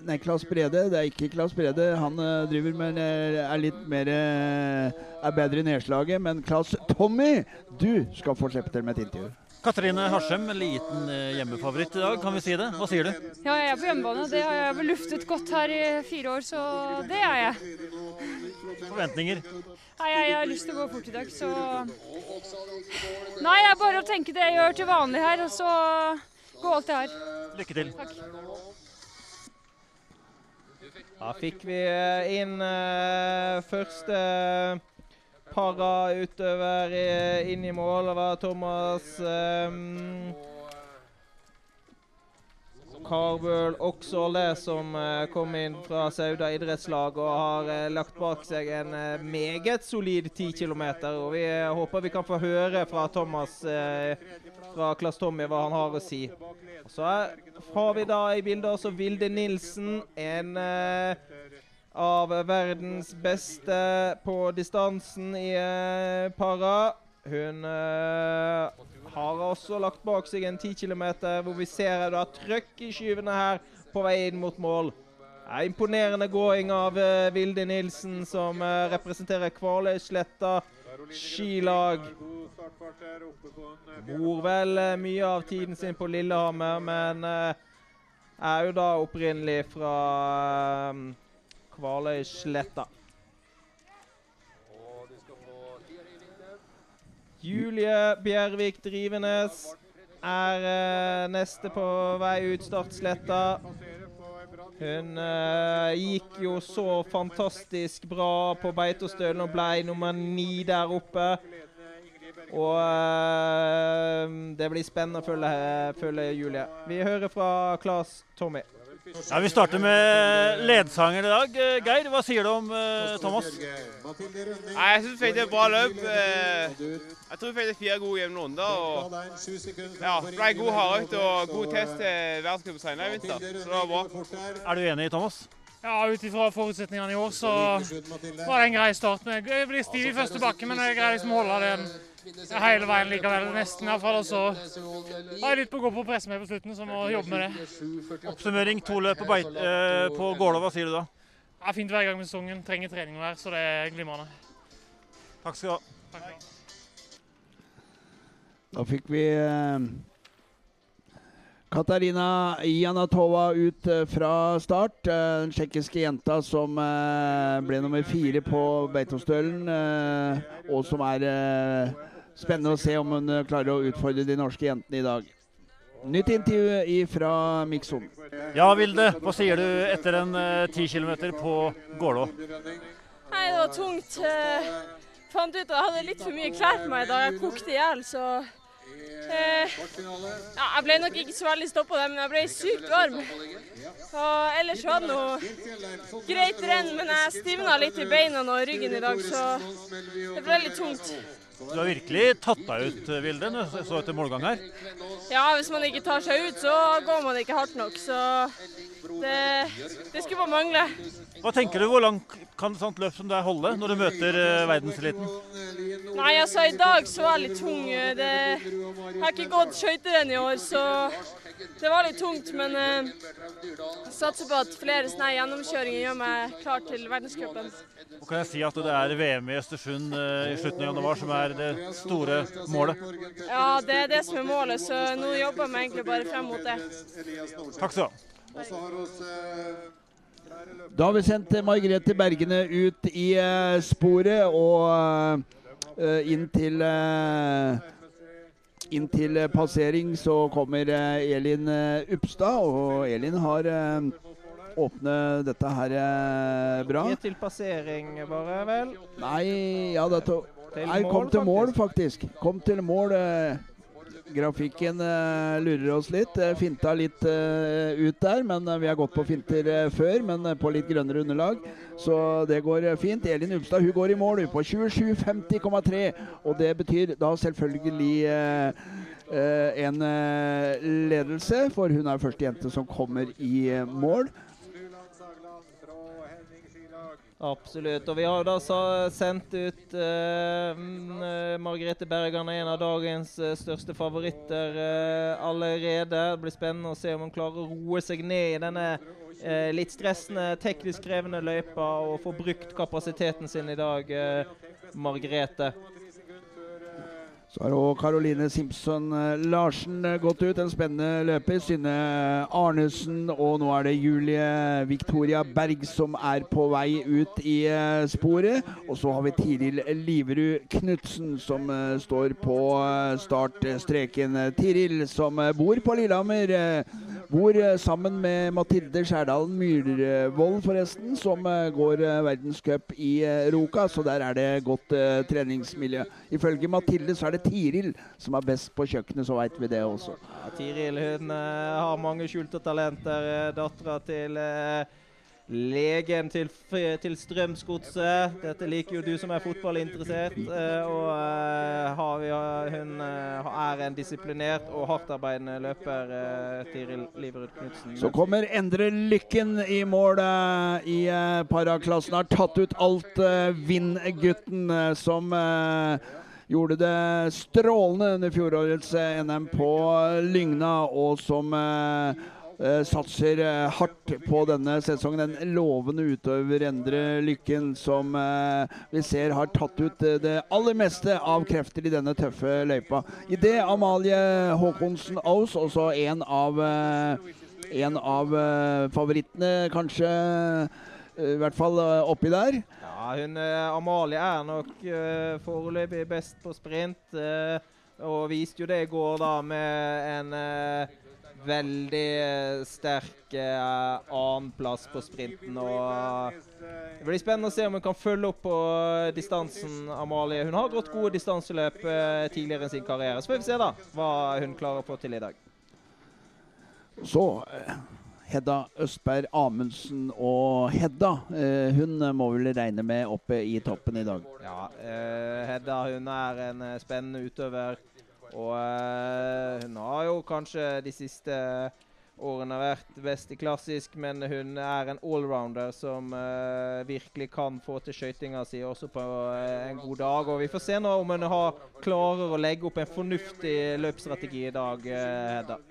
Nei, Klas Brede. Det er ikke Klas Brede. Han eh, driver med eh, er litt mer eh, Er bedre i nedslaget. Men Klas Tommy, du skal få slippe til med et intervju. Katrine Harsem, liten eh, hjemmefavoritt i dag, kan vi si det? Hva sier du? Ja, jeg er på hjemmebane. Det har jeg vel luftet godt her i fire år, så det er jeg. Forventninger? Nei, jeg, jeg har lyst til å gå fort i dag, så Nei, det er bare å tenke det jeg gjør til vanlig her, og så gå alt jeg har. Lykke til. Takk. Da fikk vi inn eh, første para-utøver inn i mål. Det var Thomas um, Karbøl Oksåle som eh, kom inn fra Sauda idrettslag og har eh, lagt bak seg en eh, meget solid 10 km. Og vi håper vi kan få høre fra Thomas fra Klass Tommy hva han har å si. Og så har vi da i bildet også Vilde Nilsen, en eh, av verdens beste på distansen i eh, para. Hun eh, har også lagt bak seg en 10 km, hvor vi ser da trøkk i skyvene her på vei inn mot mål. Er imponerende gåing av uh, Vilde Nilsen, som uh, representerer Kvaløysletta skilag. Bor vel uh, mye av tiden sin på Lillehammer, men er jo da opprinnelig fra Kvaløysletta. Julie Bjervik Drivenes er uh, neste på vei ut startsletta. Hun uh, gikk jo så fantastisk bra på Beitostølen og ble nummer ni der oppe. Og uh, det blir spennende å følge, følge Julie. Vi hører fra Claes Tommy. Ja, Vi starter med ledsangeren i dag. Eh, Geir, hva sier du om eh, Thomas? Nei, Jeg syns vi fikk et bra løp. Eh, Jeg tror vi fikk fire gode jevne runder. Og ja, det ble god hardøkt og god test til verdenscupen senere i vinter. Så det var bra. Er du enig, Thomas? Ja, Ut ifra forutsetningene i år så var det en grei start. med- Jeg blir stiv i første bakke, men jeg greier liksom å holde den hele veien likevel. Nesten iallfall. Og så har jeg litt på å gå på å presse meg på slutten, så må jobbe med det. Oppsummering to løp på, beit, eh, på Gålå, hva sier du da? Det er fint hver gang med sesongen. Trenger trening hver, så det er glimrende. Takk skal du ha. Takk. Da fikk vi eh, Katarina Janatova ut eh, fra start. Eh, den tsjekkiske jenta som ble nummer fire på Beitostølen, og som er spennende å se om hun eh, klarer å utfordre de norske jentene i dag. Nytt intervju fra Mikson. Ja, Vilde, hva sier du etter en ti kilometer på Gålå? Nei, det var tungt. Uh, fant ut at jeg hadde litt for mye klær på meg da jeg kokte i hjel, så eh, ja, Jeg ble nok ikke så veldig stoppa der, men jeg ble sykt varm. Og ellers var det noe greit renn, men jeg stivna litt i beina og ryggen i dag, så det ble litt tungt. Du har virkelig tatt deg ut, Vilde, så etter målgang her. Ja, hvis man ikke tar seg ut, så går man ikke hardt nok, så det, det skulle bare mangle. Hva tenker du, Hvor langt kan et sånt løp som det holde når du møter eh, verdenseliten? Nei, altså i dag så var jeg litt tung. Det, har ikke gått skøyterenn i år, så det var litt tungt. Men eh, satser på at flere sånne gjennomkjøringer gjør meg klar til verdenscupen. Kan jeg si at det er VM i Østersund eh, i slutten av januar som er det store målet? Ja, det er det som er målet, så nå jobber vi egentlig bare frem mot det. Takk skal du ha. Da har vi sendt Margrethe Bergene ut i eh, sporet og eh, inn til eh, inn til eh, passering så kommer eh, Elin eh, Upstad, og Elin har åpne dette her bra. Ikke til passering, bare, vel? Nei, ja, dette Nei, kom til mål, faktisk. Kom til mål. eh, grafikken eh, lurer oss litt. Eh, finta litt eh, ut der, men vi har gått på finter før, men på litt grønnere underlag. Så det går fint. Elin Upstad hun går i mål på 27,50,3. Og det betyr da selvfølgelig en ledelse, for hun er første jente som kommer i mål. Absolutt. Og vi har da sendt ut eh, mm, eh, Margrethe Bergan, en av dagens eh, største favoritter eh, allerede. Det blir spennende å se om hun klarer å roe seg ned i denne eh, litt stressende, teknisk krevende løypa og få brukt kapasiteten sin i dag, eh, Margrethe. Så har også Caroline Simpson eh, Larsen eh, gått ut. En spennende løper. Synne Arnesen. Og nå er det Julie Victoria Berg som er på vei ut i eh, sporet. Og så har vi Tiril Liverud Knutsen som står på startstreken. Tiril som bor på Lillehammer. eh, Bor sammen med Mathilde Skjærdalen Myhrvold, forresten, som går verdenscup i Roka. Så der er det godt treningsmiljø. Ifølge Mathilde så er det Tiril som er best på kjøkkenet, så veit vi det også. Ja, Tiril hun eh, har mange skjulte talenter. Uh, Dattera til eh, legen til, til Strømsgodset. Dette liker jo du som er fotballinteressert. eh, og eh, har vi, hun eh, er en disiplinert og hardtarbeidende løper, eh, Tiril Liverud Knutsen. Så kommer Endre Lykken i mål eh, i eh, paraklassen. Har tatt ut alt Vinn-gutten eh, som eh, gjorde det strålende under fjorårets eh, NM på Lygna, og som eh, eh, satser hardt på denne sesongen. En lovende utøver, Endre Lykken, som vi ser har tatt ut det aller meste av krefter i denne tøffe løypa. I det Amalie Håkonsen Aas, også en av, en av favorittene, kanskje. Eh, I hvert fall eh, oppi der. Ja, hun, eh, Amalie er nok uh, foreløpig best på sprint. Uh, Og viste jo det i går da med en uh, veldig sterk uh, annenplass på sprinten. Og det blir spennende å se om hun kan følge opp på distansen, Amalie. Hun har gått gode distanseløp tidligere i sin karriere. Så får vi se da hva hun klarer å få til i dag. Så Hedda Østberg Amundsen og Hedda, eh, hun må vel regne med oppe i toppen i dag. Ja, eh, Hedda hun er en eh, spennende utøver. Og hun har jo kanskje de siste årene vært best i klassisk, men hun er en allrounder som virkelig kan få til skøytinga si også på en god dag. Og vi får se nå om hun har, klarer å legge opp en fornuftig løpsstrategi i dag, eh, Hedda.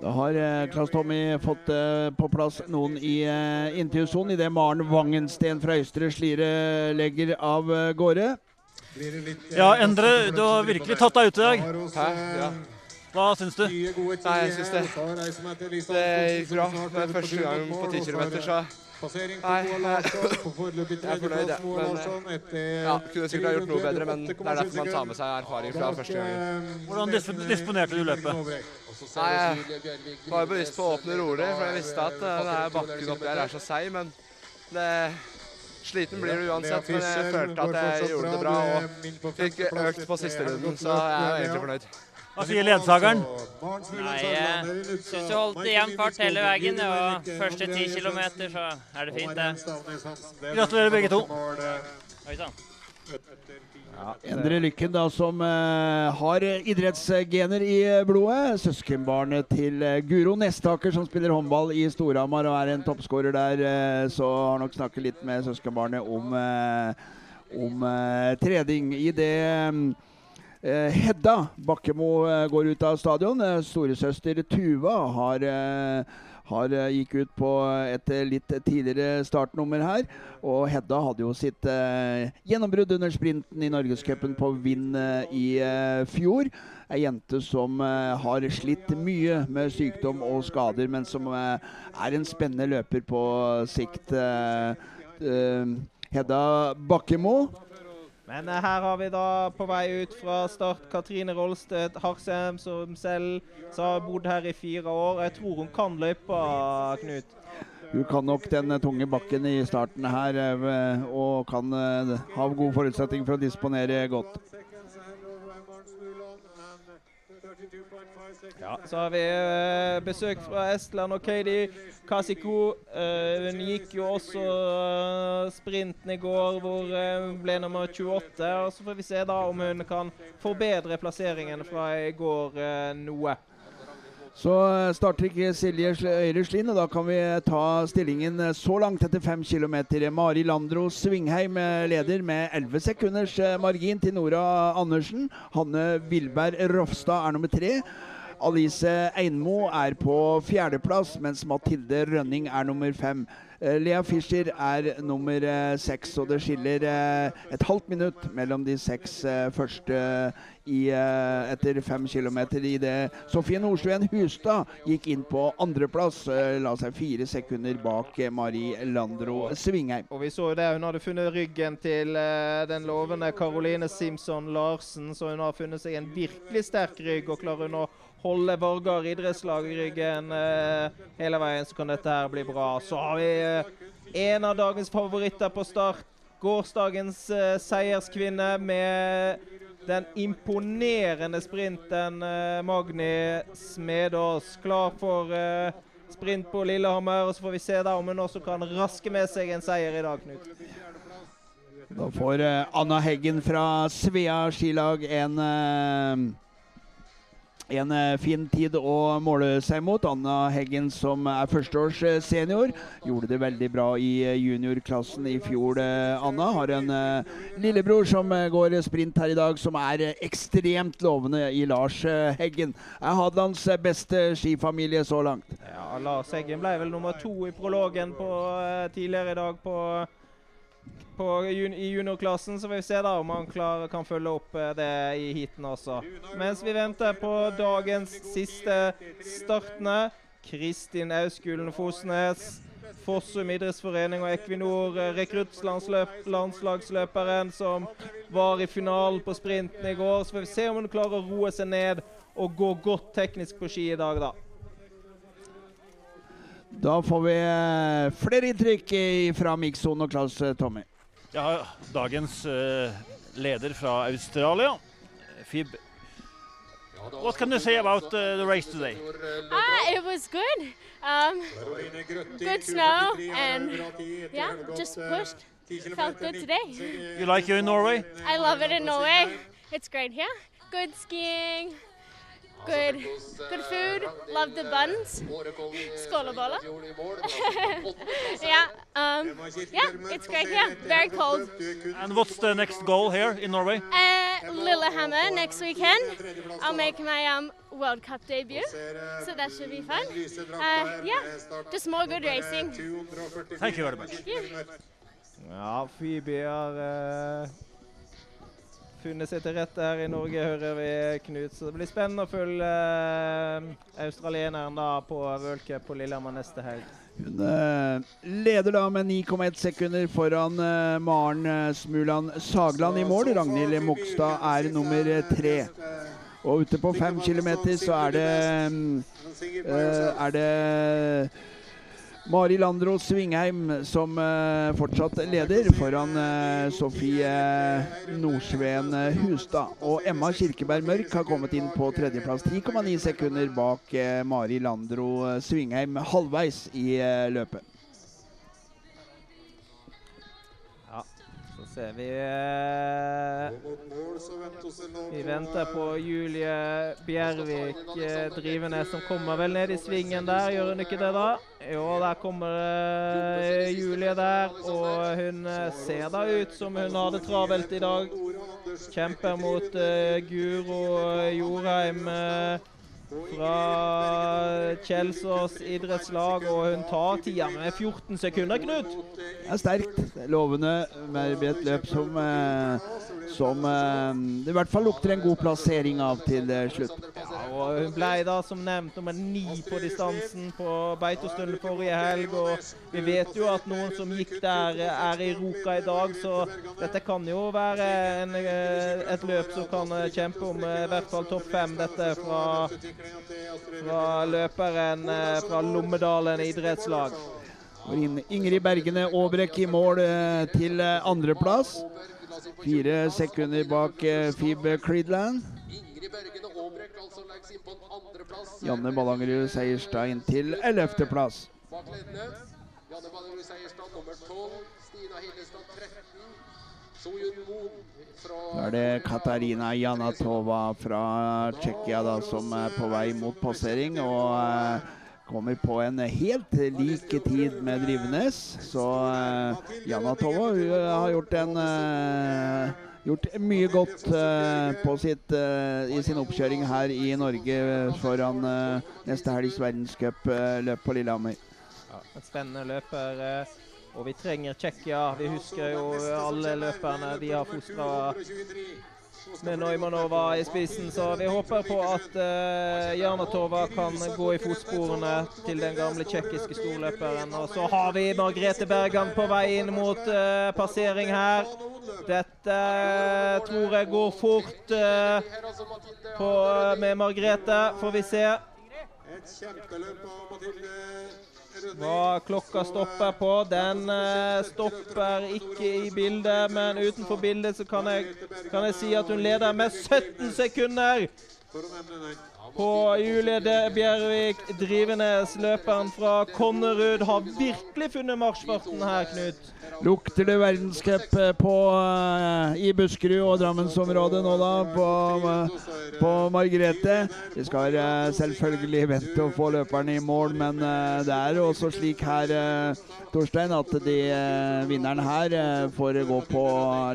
Da har eh, Klaus Tommy fått eh, på plass noen i eh, intervjusonen idet Maren Wangensten fra Øystre Slidre legger av eh, gårde. Ja, Endre, du har virkelig tatt deg ut i dag. Hæ? Ja. Hva syns du? Nei, jeg syns det Det gikk bra. Det er første gang på 10 km, så Nei, jeg jeg er fornøyd, jeg. Men eh, ja, kunne sikkert ha gjort noe bedre, men det er derfor man tar med seg erfaring fra første gangen. Hvordan disponerte du løpet? Nei, jeg var bevisst på å åpne rolig, for jeg visste at denne er bakken oppi her er så seig, men det Sliten blir du uansett, men jeg følte at jeg gjorde det bra og fikk økt på siste runden, så jeg er egentlig fornøyd. Hva sier ledsageren? Nei, jeg syns du holdt jevn fart hele veien. Og første ti kilometer, så er det fint, det. Gratulerer begge to. Oi sann. Endre Lykken, da, som uh, har idrettsgener i eh, blodet. Søskenbarnet til uh, Guro Nestaker, som spiller håndball i Storhamar og er en toppskårer der. Uh, så har nok snakket litt med søskenbarnet om, om trening. I det eh, Hedda Bakkemo eh, går ut av stadion. Eh, Storesøster Tuva har eh, har eh, gikk ut på et eh, litt tidligere startnummer her. Og Hedda hadde jo sitt eh, gjennombrudd under sprinten i Norgescupen på Vind eh, i eh, fjor. Ei jente som eh, har slitt mye med sykdom og skader, men som eh, er en spennende løper på sikt. Eh, eh, Hedda Bakkemo. Men eh, her har vi da på vei ut fra start Katrine Rolstedt Harsem, som selv har bodd her i fire år. Jeg tror hun kan løypa, Knut. Hun kan nok den eh, tunge bakken i starten her, eh, og kan ha god forutsetning for å disponere godt. Ja, så har vi eh, besøk fra Estland og Katie Kasiko. Eh, hun gikk jo også eh, sprinten i går, hvor hun ble nummer 28. Og så får vi se da om hun kan forbedre plasseringen fra i går noe. Så starter ikke Silje Øyre Slien, og da kan vi ta stillingen så langt etter 5 km. Mari Landro Svingheim leder med 11 sekunders margin til Nora Andersen. Hanne Vilberg Rofstad er nummer tre. Alice Einmo er på fjerdeplass, mens Mathilde Rønning er nummer fem. Eh, Lea Fischer er nummer eh, seks, og det skiller eh, et halvt minutt mellom de seks første i, etter fem kilometer i det. Sofie Nordstuen Hustad gikk inn på andreplass, la seg fire sekunder bak Mari Landro Svingheim. Og vi så jo det, hun hadde funnet ryggen til den lovende Caroline Simpson Larsen, så hun har funnet seg en virkelig sterk rygg. Og klarer hun å holde Vargar idrettslag i ryggen eh, hele veien, så kan dette her bli bra. Så har vi eh, en av dagens favoritter på start. Gårsdagens eh, seierskvinne med den imponerende sprinten Magni Smedås. Klar for sprint på Lillehammer. Og så får vi se da om hun også kan raske med seg en seier i dag, Knut. Da får Anna Heggen fra Svea skilag en en eh, fin tid å måle seg mot. Anna Heggen, som er førsteårs senior, gjorde det veldig bra i eh, juniorklassen i fjor. eh, Anna har en lillebror som går sprint her i dag, som er ekstremt lovende i Lars Heggen. Er Hadelands beste skifamilie så langt. Ja, Lars Heggen ble vel nummer to i prologen på, tidligere i dag på, på i juniorklassen. Så får vi se da om han klar, kan følge opp eh, det i heaten også. Mens vi venter på dagens siste startende. Kristin Auskulen Fosnes Fossum idrettsforening og Equinor eh, rekruttlandslagsløperen som var i finalen på sprinten i går. Så får vi se om hun klarer å roe seg ned og gå godt teknisk på ski i dag, da. Da får vi eh, flere inntrykk fra Mikson og Klaus eh, Tommy. Ja, dagens uh, leder fra Australia, Fib. What can you say about uh, the race today? Ah, it was good. Um, good snow and yeah, just pushed. Felt good today. You like you in Norway? I love it in Norway. It's great here. Good skiing. Good, good food. Love the buns. Skåleboller. yeah, um, yeah, it's great here. Very cold. And what's the next goal here in Norway? Uh, Lillehammer next weekend. I'll make my um, World Cup debut, so that should be fun. Uh, yeah, just more good racing. Thank you very much. Yeah. Ja, Phoebe er eh, funnet seg til rette her i Norge, hører vi, Knut. Så det blir spennende å følge eh, australieneren da på World på Lillehammer neste helg. Hun eh, leder da med 9,1 sekunder foran eh, Maren Smuland Sagland i mål. Ragnhild Mogstad er nummer tre. Og ute på fem kilometer så er det mm, Er det Mari Landro Svingheim som uh, fortsatt leder, foran uh, Sofie Nordsveen eh, Hustad. Og Emma Kirkeberg Mørk har kommet inn på tredjeplass, 10,9 sekunder bak uh, Mari Landro Svingheim halvveis i løpet. Ser vi eh, Vi venter på Julie Bjervik eh, Drivenes, som kommer vel ned i svingen der. Gjør hun ikke det, da? Jo, der kommer eh, Julie der. Og hun ser da ut som hun har det travelt i dag. Kjemper mot Guro Jorheim. Eh, fra Kjelsås idrettslag, og hun tar tida med 14 sekunder, Knut. Det er sterkt. Er lovende med et løp som, eh, som eh, det i hvert fall lukter en god plassering av til eh, slutt. Ja, og hun ble da som nevnt nummer ni på distansen på Beitostølen forrige helg. Og vi vet jo at noen som gikk der, eh, er i Roka i dag, så dette kan jo være en, eh, et løp som kan eh, kjempe om eh, i hvert fall topp fem. Dette fra, fra løperen eh, fra Lommedalen idrettslag. Ingrid Bergene Aabrekk i mål eh, til eh, andreplass. Fire sekunder bak Fib Creedland. Janne Ballangerud Seierstad inn til ellevteplass. Janne Ballangerud Seierstad nummer 12. Stina Hillestad 13. Sojun Moen Da er det Katarina Janatova fra Tsjekkia som er på vei mot passering. Og eh, kommer på en helt lik tid med Drivenes. Så eh, Janatova har gjort en eh, Gjort mye godt eh, sitt, eh, i sin oppkjøring her i Norge foran eh, neste helgs verdenscupløp på Lillehammer. Ja, et spennende løp. eh, Og vi trenger Tsjekkia. Vi husker jo alle løperne de har fostra med Neumanova i spissen. Så vi håper på at uh, Janatova kan gå i fotsporene til den gamle tsjekkiske storløperen. Og så har vi Margrethe Bergan på vei inn mot uh, passering her. Dette uh, tror jeg går fort eh, på, med Margrethe. Får vi se. Et kjempeløp av Mathilde Hva klokka stopper på. Den eh, stopper ikke i bildet, men utenfor bildet så kan jeg, kan jeg si at hun leder med 17 sekunder på Julie Bjervik Drivenes. Løperen fra Konnerud har virkelig funnet marsjfarten her, Knut. Lukter det verdenscup uh, i Buskerud og Drammensområdet nå, da, på, uh, på Margrethe. Vi skal uh, selvfølgelig vente å få løperne i mål, men det er også slik her, Torstein, at de vinneren her får gå på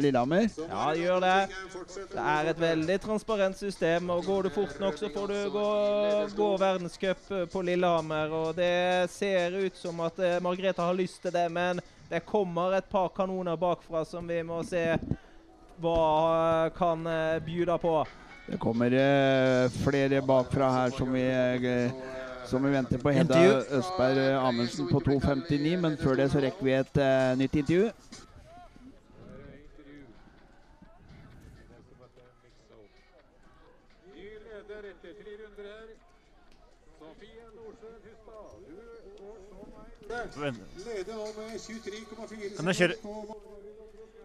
Lillehammer. Ja, de gjør det. Det er et veldig transparent system, og går du fort nok, så får du gå, gå verdenscup på Lillehammer. Og det ser ut som at eh, Margrethe har lyst til det, men det kommer et par kanoner bakfra som vi må se hva eh, kan eh, bjuda på. Det kommer eh, flere bakfra her som vi som vi venter på Hedda Østberg Amundsen på 2.59, men før det så rekker vi et uh, nytt intervju. Ny leder etter tre runder her. Sofie Nordsjø Hustad. Du går så veien. Vent. Leder 23,4 Kan jeg kjøre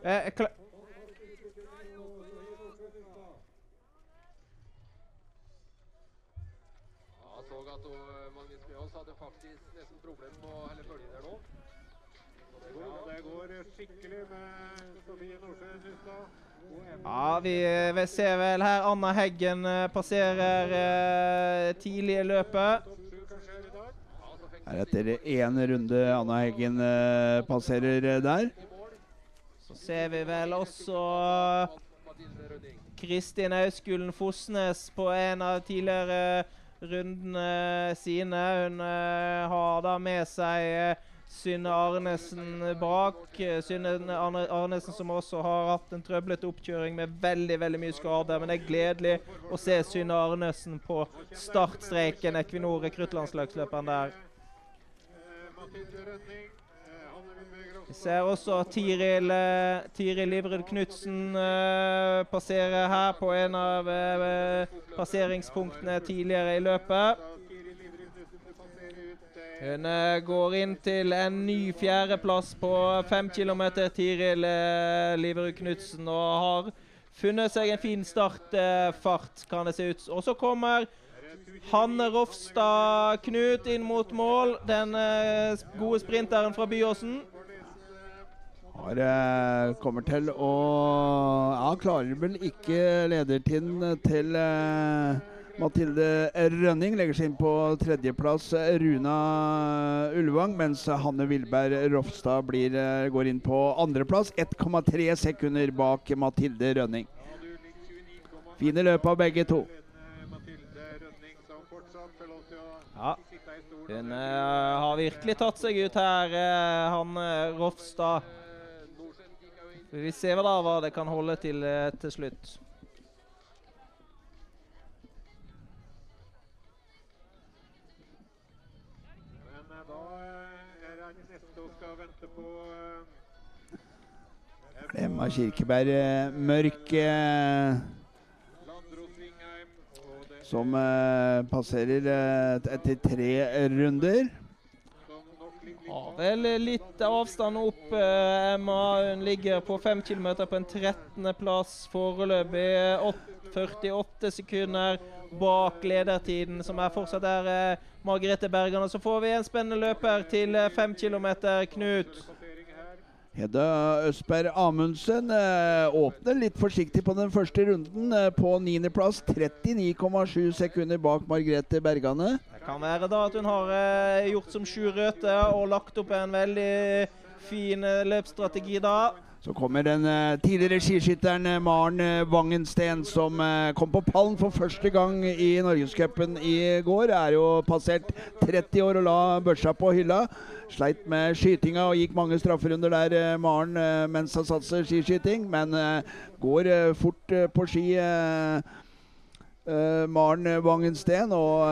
Eh, jeg Ja, så at Magnus Mjøs hadde faktisk nesten problem med å holde følge der nå. Ja, det går skikkelig med Sofie Nordsjø Hustad. Ja, vi, vi ser vel her Anna Heggen eh, passerer eh, tidlig i løpet. Her etter én runde Anna Heggen eh, passerer eh, der. Så ser vi vel også Kristin Auskulen Fosnes på en av tidligere rundene sine. Hun eh, har da med seg Synne Arnesen bak. Synne Arnesen som også har hatt en trøblete oppkjøring med veldig veldig mye skader. Men det er gledelig å se Synne Arnesen på startstreken. Equinor rekruttlandslagsløperen der. Mathilde Rønning. eh, Hanne Vindberg Vi ser også Tiril, eh, Tiril Livrud Knutsen uh, passere her på en av uh, passeringspunktene tidligere i løpet. Hun uh, går inn til en ny fjerdeplass på fem kilometer, Tiril eh, Livrud Knutsen, og har funnet seg en fin startfart, kan det se ut. Og så kommer Hanne Rofstad Knut inn mot mål. Den eh, gode sprinteren fra Byåsen. Har, eh, kommer til å Ja, klarer vel ikke ledertiden til eh, Mathilde Rønning. Legger seg inn på tredjeplass Runa Ulvang, mens Hanne Vilberg Rofstad blir, går inn på andreplass. 1,3 sekunder bak Mathilde Rønning. Fine løp av begge to. Hun eh, har virkelig tatt seg ut her, uh, Hanne Rofstad. Vi ser vel da hva det kan holde til eh, til slutt. Men eh, da eh, er det neste og skal vente på eh, Emma Kirkeberg eh, Mørk eh, som eh, passerer eh, etter tre runder. Har vel litt avstand opp, eh, Emma. Hun ligger på 5 km på en 13.-plass foreløpig. åt- 48 sekunder bak ledertiden, som er fortsatt er eh, Margrethe Bergan. Og så får vi en spennende løper til 5 km, Knut. Hedda Østberg Amundsen eh, åpner litt forsiktig på den første runden eh, på niendeplass. 39,7 sekunder bak Margrethe Bergane. Det kan være da at hun har eh, gjort som sju Røthe og lagt opp en veldig fin løpsstrategi da. Så kommer den eh, tidligere skiskytteren eh, Maren eh, Wangensten, som kom på pallen for første gang i Norgescupen i går. Er jo passert 30 år og la børsa på hylla. Sleit med skytinga og gikk mange strafferunder der, Maren, mens han satser skiskyting. Men går fort på ski, Maren Wangensten. Og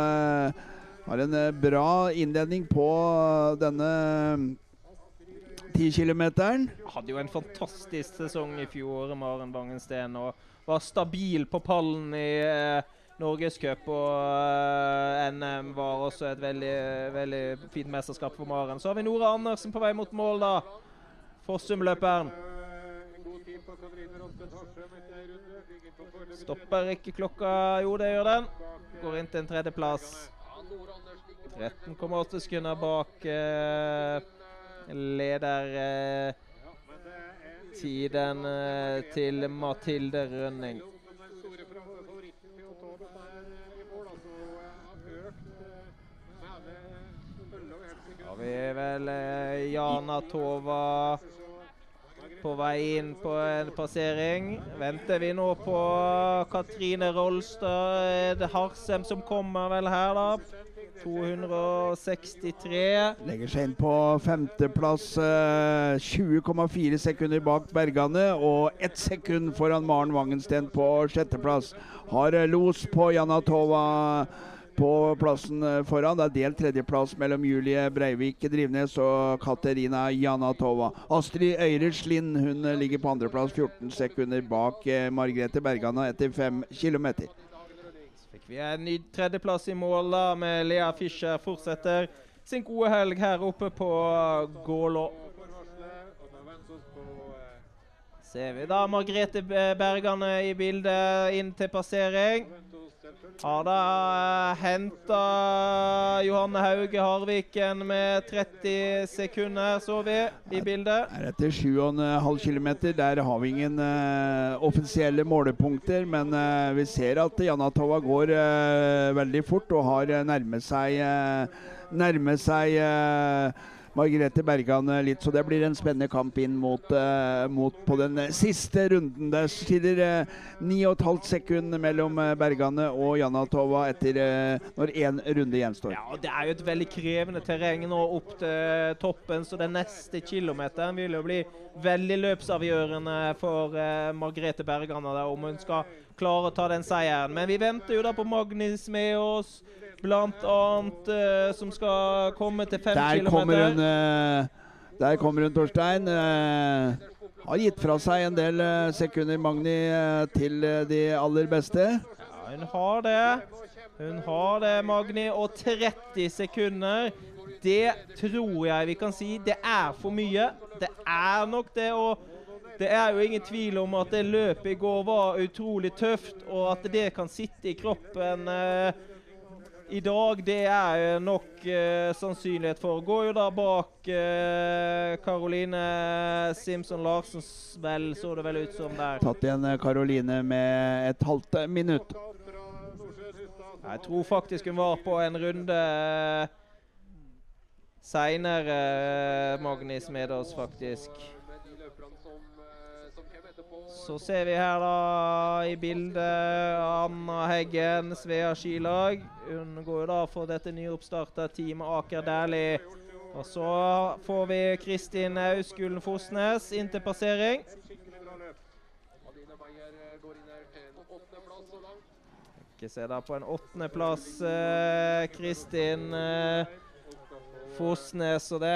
har en bra innledning på denne 10 kilometeren. Hadde jo en fantastisk sesong i fjor, Maren Vangensten, og var stabil på pallen i eh, Norgescup. Og eh, NM var også et veldig, veldig fint mesterskap for Maren. Så har vi Nora Andersen på vei mot mål, da. Fossum-løperen. Stopper ikke klokka? Jo, det gjør den. Går inn til en tredjeplass. 13,8 sekunder bak eh, leder eh, tiden eh, til Mathilde Rønning. Har vi vel eh, Jana Tova på vei inn på en passering. Venter vi nå på Katrine Rolstad. Harsem som kommer vel her, da? 263. Legger seg inn på femteplass. Eh, 20,4 sekunder bak Bergane og ett sekund foran Maren Wangensten på sjetteplass. Har eh, los på Janatova på plassen eh, foran. Det er delt tredjeplass mellom Julie Breivik Drivnes og Katerina Janatova. Astrid Øyres Lind hun eh, ligger på andreplass, 14 sekunder bak eh, Margrethe Bergana etter fem kilometer. Vi en ny tredjeplass i mål da med Lea Fischer. Fortsetter sin gode helg her oppe på Gålå. Ser vi da Margrethe Bergane i bildet inn til passering. Har da henta Johanne Hauge Harviken med 30 sekunder, så vi i bildet. Er etter 7,5 km. Der har vi ingen uh, offisielle målepunkter, men uh, vi ser at Janatova går uh, veldig fort og har nærmet seg, nærmet seg eh, Margrethe Bergan eh, litt, så det blir en spennende kamp inn mot, eh, mot på den eh, siste runden. Det skiller eh, 9,5 sekunder mellom eh, Bergane og Janatova etter når én runde gjenstår. Ja, og Det er jo et veldig krevende terreng nå opp til toppen, så den neste kilometeren vil jo bli veldig løpsavgjørende for uh, Margrethe Bergane der, om hun skal klare å ta den seieren. Men vi venter jo da på Magnus med oss, blant annet, uh, som skal komme til fem Der kommer kilometer. hun, uh, der kommer hun Torstein. Uh, har gitt fra seg en del sekunder, Magni, til de aller beste. Ja, hun har det. Hun har det, Magni. Og 30 sekunder, det tror jeg vi kan si, det er for mye. Det er nok det. og det er jo ingen tvil om at det løpet i går var utrolig tøft, og at det kan sitte i kroppen eh, i dag, det er nok eh, sannsynlighet for. Går jo da bak eh, Caroline Simpson Larsen, vel, så det vel ut som der. Tatt igjen eh, Karoline med et halvt eh, minutt. Jeg tror faktisk hun var på en runde seinere, Magnis med oss, faktisk. Så ser vi her da i bildet Anna Heggen, Svea skilag. Hun går jo da for dette nyoppstarta teamet Aker Dæhlie. Og så får vi Kristin Auskulen Fosnes inn til passering. Ikke se da på en åttendeplass, eh, Kristin eh, Fosnes. Og det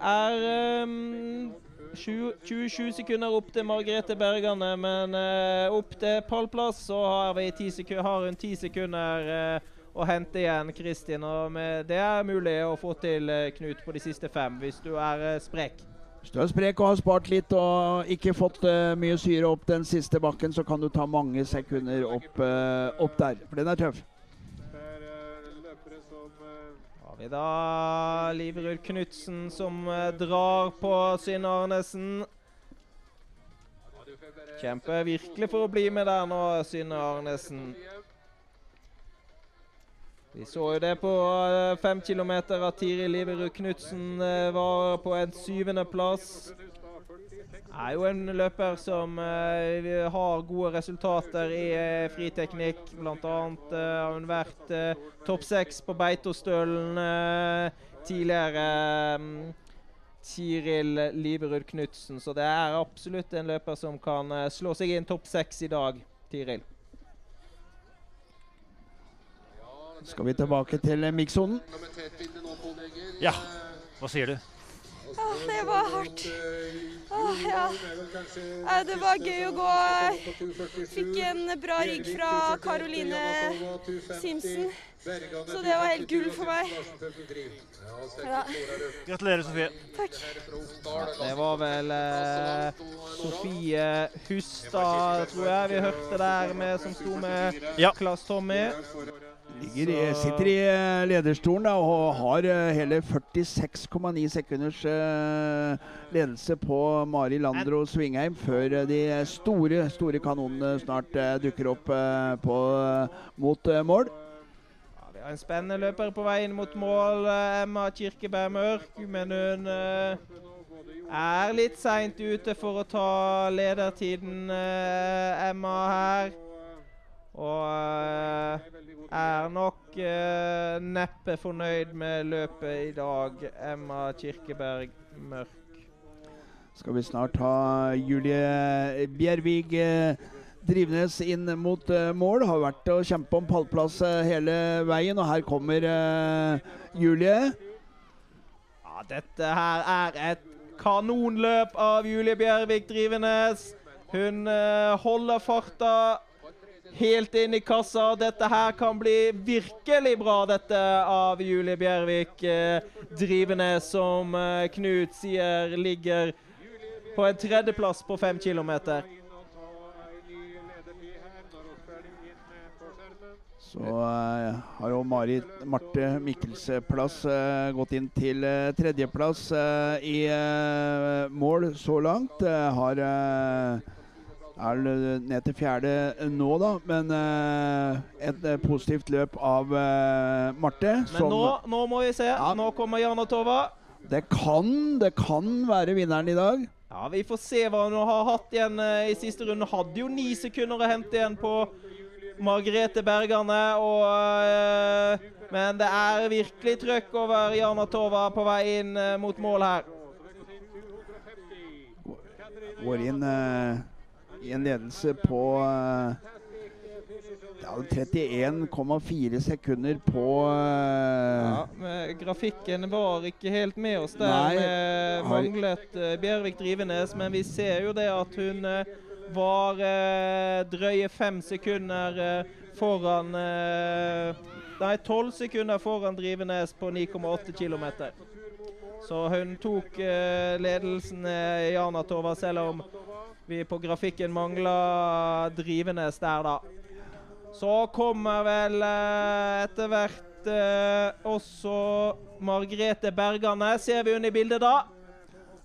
er um, 20, 27 sekunder opp til Margrethe Bergane, men uh, opp til pallplass så har, 10 har hun ti sekunder uh, å hente igjen, Kristin. Og med, det er mulig å få til, uh, Knut, på de siste fem, hvis du er sprek. Hvis du er sprek og har spart litt og ikke fått mye syre opp den siste bakken, så kan du ta mange sekunder opp, opp der. For den er tøff. Har vi da Liverud Knutsen som eh, drar på Synne Arnesen. Kjemper virkelig for å bli med der nå, Synne Arnesen. Vi så jo det på eh, fem kilometer at Tiril Liverud Knutsen eh, var på en syvendeplass. Er jo en løper som uh, har gode resultater i uh, friteknikk. Blant annet uh, har hun vært topp seks på Beitostølen tidligere. Um, Tiril Liverud Knutsen. Så det er absolutt en løper som kan slå seg inn topp seks i dag, Tiril. Skal vi tilbake til mikssonen? Ja, hva sier du? Åh, det var hardt. Åh, ja. ja. Det var gøy å gå. Fikk en bra rigg fra Caroline Simpson. Så det var helt gull for meg. Ja. Gratulerer, Sofie. Takk. Det var vel eh, Sofie Hustad, tror jeg vi hørte der, med, som sto med Ja. Klass Tommy. Ligger sitter i eh, lederstolen da, og har eh, hele 46,9 sekunders eh, ledelse på Mari Landro Svingheim før de store store kanonene snart dukker opp på, mot mål. mål. Vi har en spennende løper på vei inn mot mål, Emma Kirkeberg Mørk. Men hun er litt seint ute for å ta ledertiden, Emma her. Og eh, er nok eh, neppe fornøyd med løpet i dag, Emma Kirkeberg Mørk. Skal vi snart ha Julie Bjervig eh, Drivnes inn mot eh, mål. Har vært å kjempe om pallplass eh, hele veien, og her kommer eh, Julie. Ja, dette her er et kanonløp av Julie Bjervik Drivenes. Hun holder farta helt inn i kassa. Dette her kan bli virkelig bra, dette av Julie Bjervik eh, Drivenes, som eh, Knut sier ligger på en tredjeplass på fem kilometer. Så eh, har jo Marit Marte Mikkelsplass eh, gått inn til eh, tredjeplass eh, i mål så langt. Har er ned til fjerde nå, da. Men eh, et eh, positivt løp av eh, Marte. Men nå, nå må vi se. Nå kommer Jana Tova. Det kan, det kan være vinneren i dag. Ja, Vi får se hva hun har hatt igjen eh, i siste runde. Hadde jo ni sekunder å hente igjen på Margrethe Bergane. Og, eh, men det er virkelig trøkk over Jana Tova på vei inn eh, mot mål her. Går inn eh, en ledelse på eh, ja, 31,4 sekunder på eh, Ja, men Grafikken var ikke helt med oss der. Nei, med manglet eh, Bjervik Drivenes, men vi ser jo det at hun var drøye fem sekunder foran Nei, tolv sekunder foran Drivenes på 9,8 km. Så hun tok ledelsen, Jana Tova, selv om vi på grafikken mangler Drivenes der, da. Så kommer vel eh, etter hvert eh, også Margrethe Bergane. Ser vi hun i bildet da?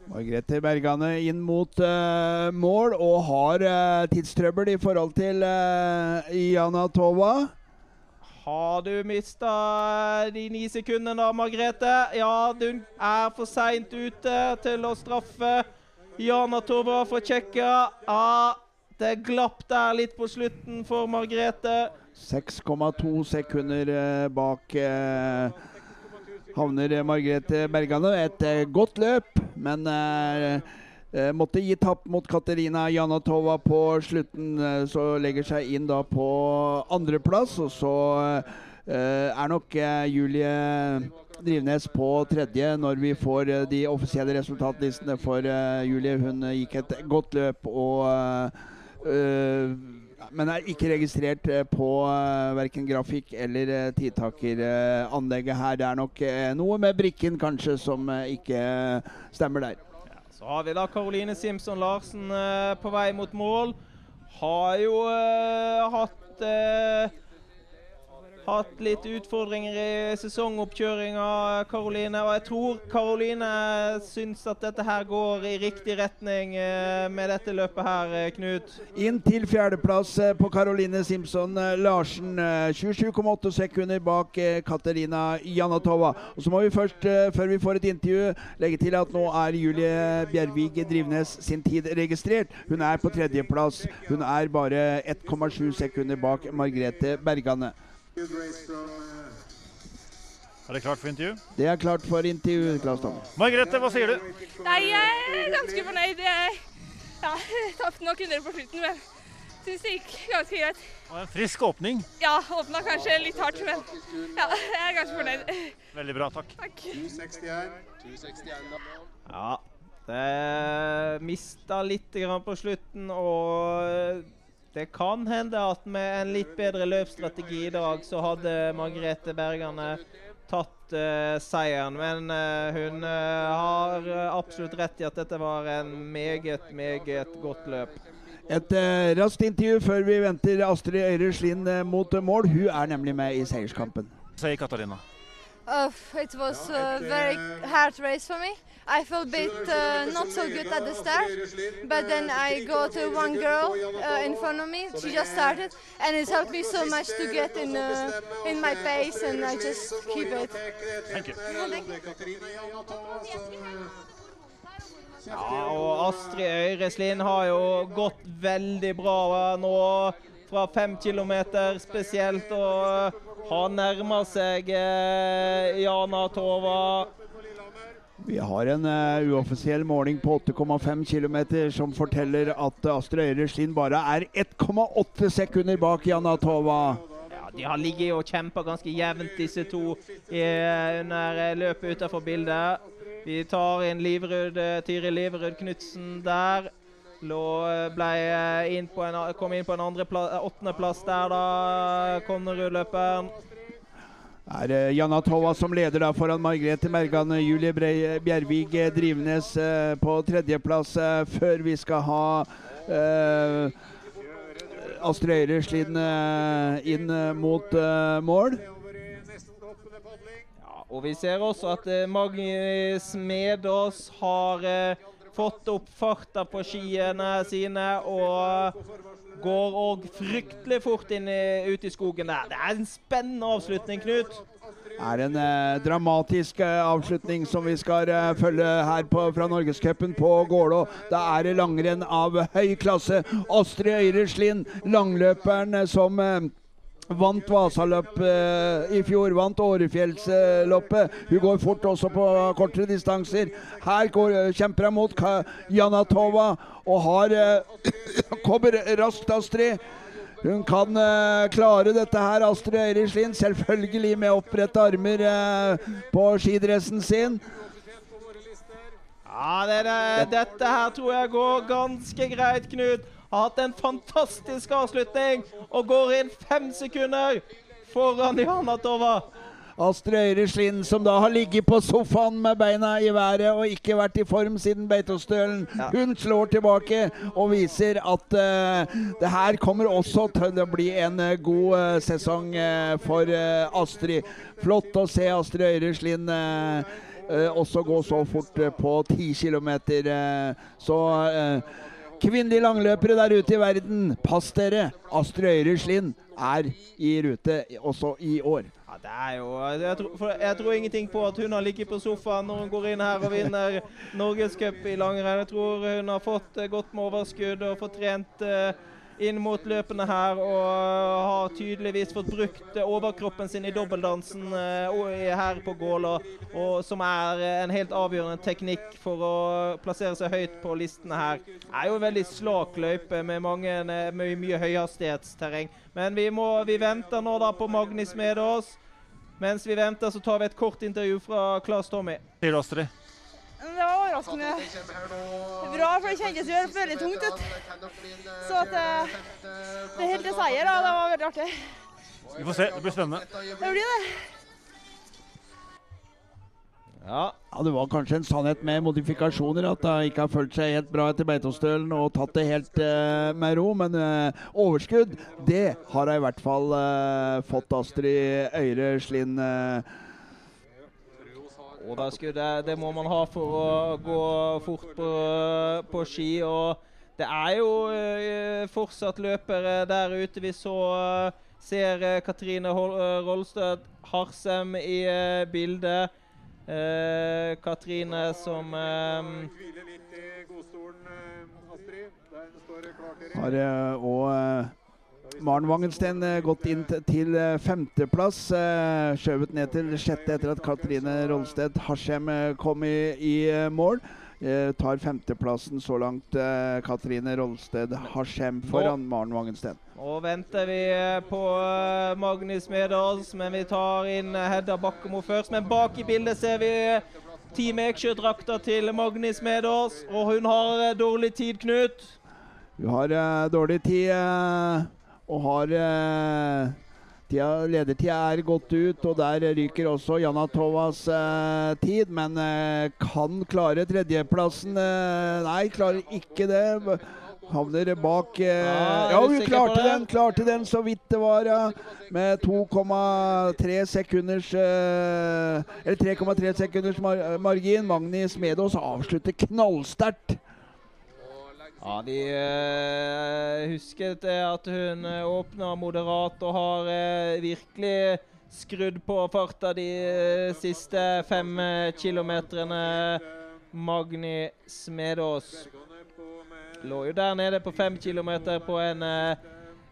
Margrethe Bergane inn mot uh, mål og har uh, tidstrøbbel i forhold til uh, Jana Tova. Har du mista de ni sekundene da, Margrethe? Ja, du er for seint ute til å straffe Jana Tova for Tsjekkia. Ah, det glapp der litt på slutten for Margrethe. 6,2 sekunder eh, bak eh, havner Margrethe Bergane. Et eh, godt løp, men eh, eh, måtte gi tapp mot Katerina Janatova på slutten. eh, så legger seg inn da på andreplass, og så er nok Julie Drivnes på tredje når vi får eh, de offisielle resultatlistene for eh, Julie. Hun eh, gikk et godt løp og eh, men er ikke registrert på uh, verken grafikk eller uh, tidtakeranlegget her. Det er nok noe med brikken kanskje som ikke stemmer der. Så har vi da Caroline Simpson Larsen på vei mot mål. Har jo hatt Hatt litt utfordringer i sesongoppkjøringa, Karoline. Og jeg tror Karoline syns at dette her går i riktig retning eh, med dette løpet her, eh, Knut. Inn til fjerdeplass eh, på Karoline Simpson Larsen. eh, 27,8 sekunder bak Katerina Janatova. Og så må vi først, før vi får et intervju, legge til at nå er Julie Bjervig Drivnes sin tid registrert. Hun er på tredjeplass. Hun er bare 1,7 sekunder bak Margrethe Bergane. Er det klart for intervju? Det er klart for intervju, Klaus Tommer. Margrethe, hva sier du? Nei, jeg er ganske fornøyd. Jeg ja, tapte nok 100 på slutten, men syns det gikk ganske greit. Og en frisk åpning. Ja, åpna kanskje litt hardt, men ja, jeg er ganske fornøyd. Veldig bra, takk. Takk. 261. Ja, det mista litt grann på slutten, og det kan hende at med en litt bedre løpsstrategi i dag, så hadde Margrethe Bergane tatt uh, seieren. Men uh, hun uh, har absolutt rett i at dette var en meget, meget godt løp. Et raskt intervju før vi venter Astrid Øyre Slind mot mål. Hun er nemlig med i seierskampen. Sier Katarina. Uh, it was a very hard race for me. I felt a bit uh, not so good at the start, but then I got uh, one girl uh, in front of me. She just started, and it helped me so much to get in uh, in my pace, and I just keep it. Thank you. Ja, og Astrid Øyreslien har jo gått veldig bra nå fra fem kilometer spesielt, og har nærma seg eh, Jana Tova. Vi har en uh, uoffisiell måling på 8,5 km som forteller at Astrid Øyre Slinn bare er 1,8 sekunder bak Janatova. Ja, de har ligget og kjempa ganske jevnt, disse to, i, under løpet utenfor bildet. Vi tar inn Livrud, Tiril Livrud Knutsen der. Lå, inn en, kom inn på en åttendeplass der, da. Konnerud-løperen. Er Janatova som leder da foran Margrethe Mergan. Julie Bjervig Drivnes eh, på tredjeplass eh, før vi skal ha eh, Astrid Øyre Slinn eh, inn mot eh, mål. Ja, og vi ser også at eh, Magnus Medås har fått opp farta på skiene sine og går òg fryktelig fort inn i, ut i skogen der. Det er en spennende avslutning, Knut. Det er en eh, dramatisk eh, avslutning som vi skal eh, følge her på, fra Norgescupen på Gålå. Da er det langrenn av høy klasse. Astrid Øyre Slind, langløperen eh, som eh, Vant Vasaløp eh, i fjor, vant Årefjellsloppet. Hun går fort også på kortere distanser. Her går, kjemper hun mot Janatova og har eh, kommer raskt, Astrid. Hun kan eh, klare dette her, Astrid Øyrislin. Selvfølgelig med opprette armer eh, på skidressen sin. Ja, det, det, dette her tror jeg går ganske greit, Knut har hatt en fantastisk avslutning og går inn fem sekunder foran Janatova. Astrid Øyre Slind, som da har ligget på sofaen med beina i været og ikke vært i form siden Beitostølen. Ja. Hun slår tilbake og viser at uh, det her kommer også til å bli en uh, god uh, sesong for Astrid. Flott å se Astrid Øyre Slind også gå så fort på 10 km. så Kvinnelige langløpere der ute i verden, pass dere! Astrid Øyre Slind er i rute også i år. Ja, det er jo, jeg tror, jeg tror, ingenting på at hun har ligget på sofaen når hun går inn her og vinner Norgescup i langrenn. Jeg tror hun har fått godt med overskudd og fått trent uh, inn mot løpene her og har tydeligvis fått brukt overkroppen sin i dobbeltdansen uh, her på Gål, og som er en helt avgjørende teknikk for å plassere seg høyt på listene her. Det er jo en veldig slak løype med, mange, med mye høyhastighetsterreng. Men vi, må, vi venter nå da på Magnus med oss. Mens vi venter, så tar vi et kort intervju fra Claes Tommy. Astrid? Det var overraskende bra, for det kjentes jo veldig tungt ut. Så at det, det helt til seier, da. Det var veldig artig. Vi får se. Det blir spennende. Det blir det. Ja. ja. Det var kanskje en sannhet med modifikasjoner. At hun ikke har følt seg helt bra etter Beitostølen og tatt det helt uh, med ro. Men uh, overskudd, det har hun i hvert fall uh, fått Astrid Øyre Slind. Overskudd, det, det, må man ha for å gå fort på, på ski. og det er jo fortsatt løpere der ute. Vi så ser Katrine Rolstød Harsem i bildet. Eh, Katrine som eh, Har òg eh, Maren Wangensten eh, gått inn til eh, femteplass. Skjøvet ned til sjette etter at Katrine Rolstedt Hashem kom i, i mål. Tar femteplassen så langt, Katrine Rolsted Hashem foran Maren Wangensten. Nå venter vi eh, på eh, Magnus Medals, men vi tar inn eh, Hedda Bakkemo først. Men bak i bildet ser vi Team Eksjø-drakta til Magnus Medals, og hun har dårlig tid, Knut. Hun har dårlig tid og har eh, tida, Ledertida er gått ut, og der ryker også Janatovas eh, tid. Men kan klare tredjeplassen. nei, klarer ikke det. Havner bak eh, Ja, ja hun klarte den, klarte den så vidt det var, ja. Med 2,3 sekunders eh, Eller 3,3 sekunders mar margin. Magni Smedås avslutter knallsterkt. Ja, de eh, husket at hun eh, åpna moderat og har eh, virkelig skrudd på farta de eh, siste fem kilometerne. Magni Smedås lå jo der nede på fem kilometer på en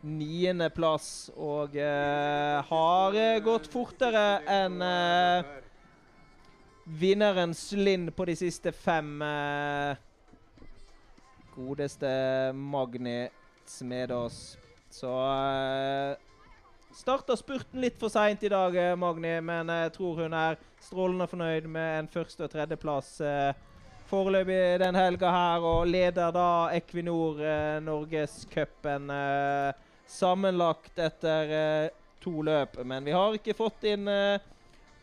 niendeplass. Og har gått fortere enn vinnerens Linn på de siste fem. Eh, godeste Magni Smedås. Så uh, starta spurten litt for seint i dag, eh, Magni, men jeg tror hun er strålende fornøyd med en første- og tredjeplass eh, foreløpig den helga her, og leder da Equinor eh, Norgescupen eh, sammenlagt etter eh, to løp. Men vi har ikke fått inn eh,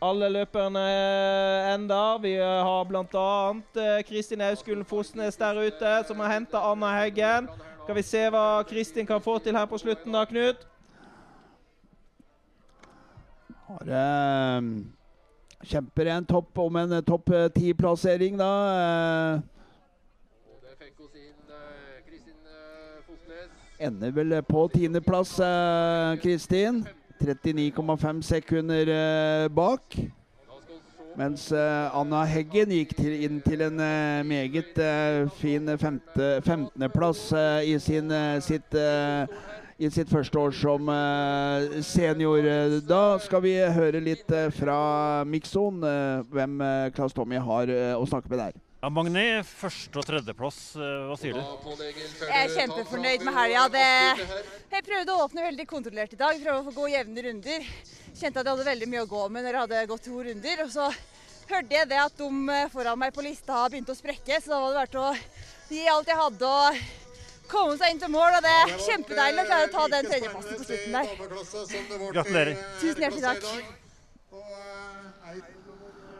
alle løperne ender. enda. Vi eh, har bl.a. Eh, Kristin Auskulen Fosnes der ute, som har henta Anna Heggen. Skal vi se hva Kristin kan få til her på slutten, da, Knut? Har eh, kjemper en topp om en topp eh, ti-plassering, da. eh. Ender vel på tiendeplass, eh, Kristin. 39,5 sekunder eh, bak. Mens eh, Anna Heggen gikk til, inn til en eh, meget fin 15.-plass i sin, sitt i sitt første år som senior. Da skal vi høre litt fra Mikson hvem Klaus Tommy har å snakke med der. Ja, Magni, første- og tredjeplass. eh, Hva sier du? Jeg er kjempefornøyd med helga. Jeg prøvde å åpne veldig kontrollert i dag. Prøvde å få gå jevne runder. Kjente at jeg hadde veldig mye å gå med når jeg hadde gått to runder. Og så hørte jeg det at de eh, foran meg på lista begynte å sprekke, så da var det verdt å gi alt jeg hadde og komme seg inn til mål. Og det er kjempedeilig å klare å ta den tredjeplassen på slutten der. Gratulerer. Tusen hjertelig takk.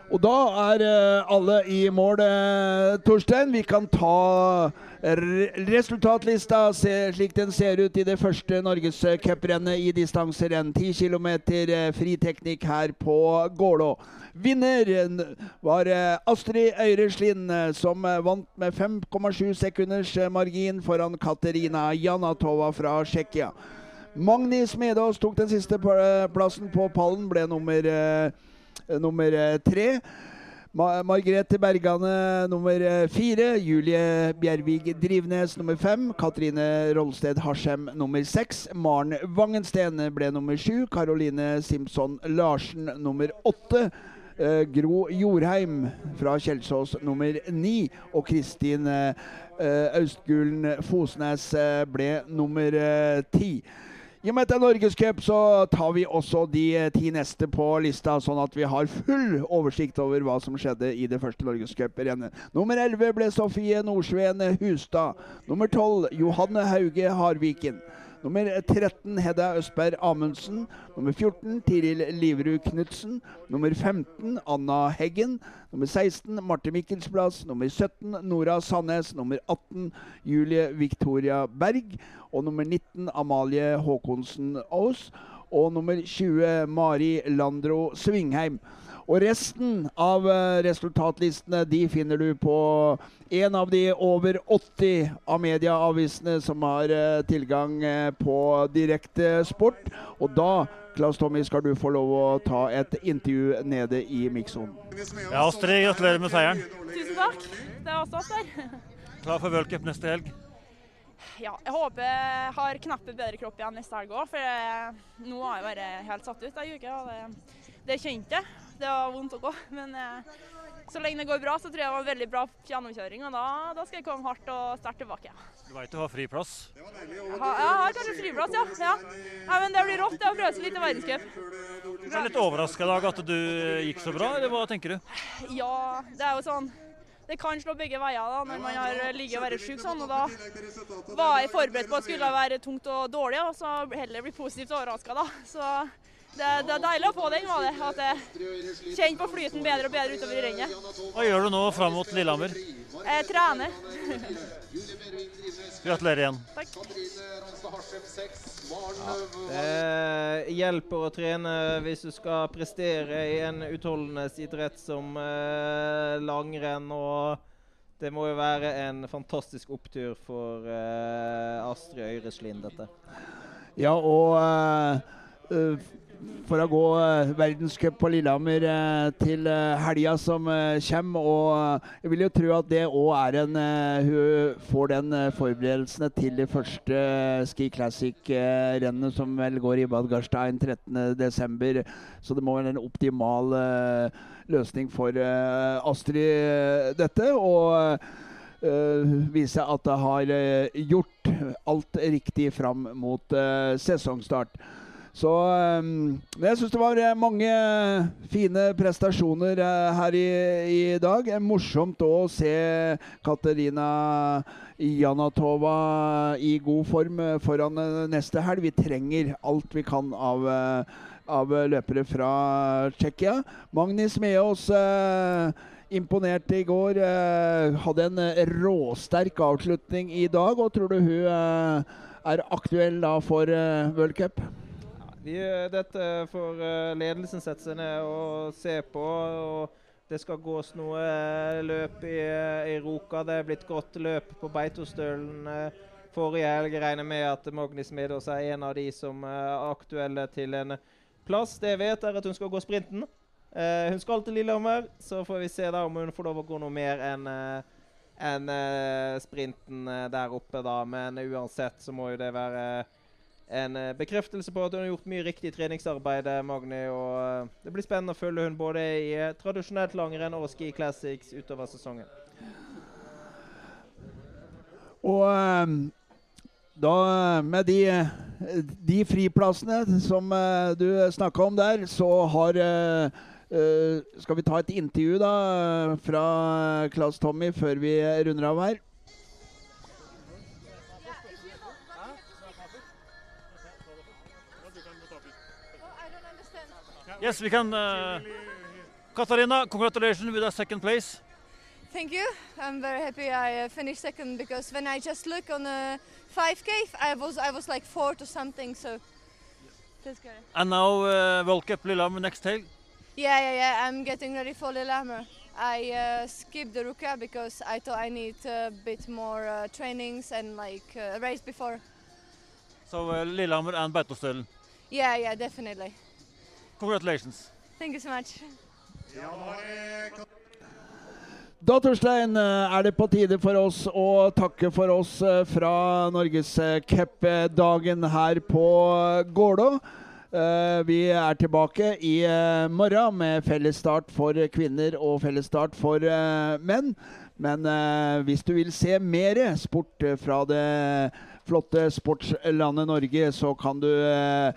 Og da er eh, alle i mål, eh, Torstein. Vi kan ta resultatlista se, slik den ser ut i det første norgescuprennet i distanserenn. 10 km eh, friteknikk her på Gålå. Vinneren var eh, Astrid Øyreslind, eh, som eh, vant med 5,7 sekunders eh, margin foran Katerina Janatova fra Tsjekkia. Magni Smedås tok den siste plassen på pallen, ble nummer, eh, nummer eh, tre. Ma Margrethe Bergane nummer eh, fire. Julie Bjervig Drivnes nummer fem. Katrine Rollsted Harsem nummer seks. Maren Wangensten ble nummer sju. Karoline Simpson Larsen nummer åtte. Eh, Gro Jorheim fra Kjelsås nummer ni. Og Kristin eh, eh, Austgulen Fosnes eh, ble nummer eh, ti. I og med at det er Norgescup, så tar vi også de eh, ti neste på lista, sånn at vi har full oversikt over hva som skjedde i det første norgescuprennet. Nummer 11 ble Sofie Nordsveen Hustad. Nummer 12 Johanne Hauge Harviken. Nummer 13 Hedda Østberg Amundsen. Nummer 14 Tiril Liverud Knutsen. Nummer 15 Anna Heggen. Nummer 16 Marte Mikkelsplass. Nummer 17 Nora Sandnes. Nummer 18 Julie Victoria Berg. Og nummer 19 Amalie Håkonsen Aas. Og nummer 20 Mari Landro Svingheim. Og resten av eh, resultatlistene de finner du på en av de over 80 av medieavisene som har eh, tilgang eh, på direkte sport. Og da Klaus Tommy, skal du få lov å ta et intervju nede i mikssonen. Ja, Astrid, gratulerer med seieren. Tusen takk. Det er også Astrid. Klar for v-cup neste helg. Ja, jeg håper jeg har knappet bedre kropp igjen neste helg òg, for nå har jeg vært helt satt ut ei uke. og Det, det kjente jeg. Det var vondt å gå. Men eh, så lenge det går bra, så tror jeg det var en veldig bra gjennomkjøring. Og da, da skal jeg komme hardt og sterkt tilbake. Du veit du har fri plass. Jeg har, jeg har kanskje friplass, ja. ja. ja. Men det blir rått det å prøve seg litt i verdenscup. Du er litt overraska i dag at du gikk så bra, eller hva tenker du? Ja, det er jo sånn det kan slå begge veier da, når man har ligget og vært syk sånn. og Da var jeg forberedt på at det skulle være tungt og dårlig, og så heller bli positivt overraska. Så det, det er deilig å få den, var det. At jeg kjenner på flyten bedre og bedre utover i rennet. Hva gjør du nå fram mot Lillehammer? Jeg trener. Gratulerer igjen. Takk. Det hjelper å trene hvis du skal prestere i en utholdenhetsidrett som eh, langrenn. Og det må jo være en fantastisk opptur for eh, Astrid Øyreslind, dette. Ja, og eh, eh, for å gå uh, verdenscup på Lillehammer uh, til uh, helga som uh, kommer. Og jeg vil jo tro at det òg er en Hun får den forberedelsene til de første Ski Classic-rennene som vel går i Bad Garstein 13.12. Så det må være en optimal løsning for Astrid, dette. Og vise at det har gjort alt riktig fram mot sesongstart. Så um, jeg syns det var eh, mange fine prestasjoner uh, her i, i dag. Morsomt å se Katerina Janatova i god form foran neste helg. Vi trenger alt vi kan av, av løpere fra Tsjekkia. Magnus Meås imponerte i går. Eh, hadde en råsterk avslutning i dag. Og tror du hun eh, er aktuell da for eh, World Cup? Vi, dette får eh, ledelsen sette seg ned og se på. og Det skal gås noe eh, løp i, eh, i Roka. Det er blitt godt løp på Beitostølen forrige helg. Regner med at Magnus Medås er en av de som er aktuelle til en plass. Det jeg vet, er at hun skal gå sprinten. Hun skal til Lillehammer, så får vi se da om hun får lov å gå noe mer enn enn en, sprinten der oppe, da. Men uansett så må jo det være en eh, bekreftelse på at hun har gjort mye riktig treningsarbeid. Magne og eh, Det blir spennende å følge hun både i tradisjonelt langrenn og Ski Classics utover sesongen. Og da med de, de friplassene som du snakka om der, så har Skal vi ta et intervju da fra Claes Tommy før vi runder av her? Yes, we can. Uh, Katarina, congratulations with a second place. Thank you. I'm very happy I uh, finished second because when I just look on the 5K, I was I was like fourth or something. So that's good. And now uh, World Cup Lillehammer next tail. Yeah, yeah, yeah. I'm getting ready for Lillehammer. I uh, skipped the Ruka because I thought I need a bit more uh, trainings and like uh, a race before. So uh, Lillehammer and Beitostølen. Yeah, yeah, definitely. Congratulations. Thank you so much. Da Torstein, eh, er det på tide for oss å takke for oss eh, fra Norgescupdagen her på Gålå. Eh, vi er tilbake i morgen med fellesstart for kvinner og fellesstart for menn. Men hvis du vil se mer sport fra det flotte sportslandet Norge, så kan du Eh,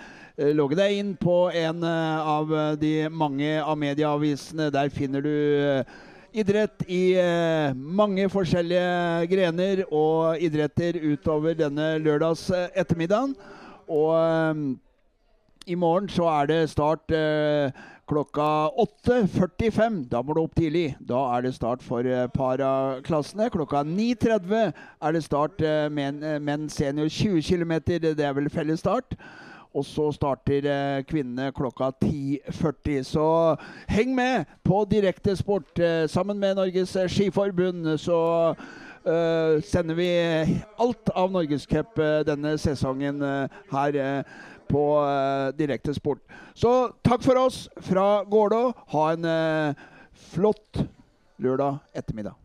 logge deg inn på en eh, av de mange av medieavisene. Der finner du eh, idrett i mange forskjellige grener og idretter utover denne lørdags ettermiddagen. Og i morgen så er det start klokka 8.45. Da må du opp tidlig. Da er det start for paraklassene. Klokka 9.30 er det start menn en senior 20 km. Det er vel felles start. Og så starter eh, kvinnene klokka 10.40. Så heng med på Direktesport. Eh, sammen med Norges eh, Skiforbund så eh, sender vi alt av Norgescup eh, denne sesongen eh, her på Direktesport. Så takk for oss fra Gålå. Ha en flott lørdag ettermiddag.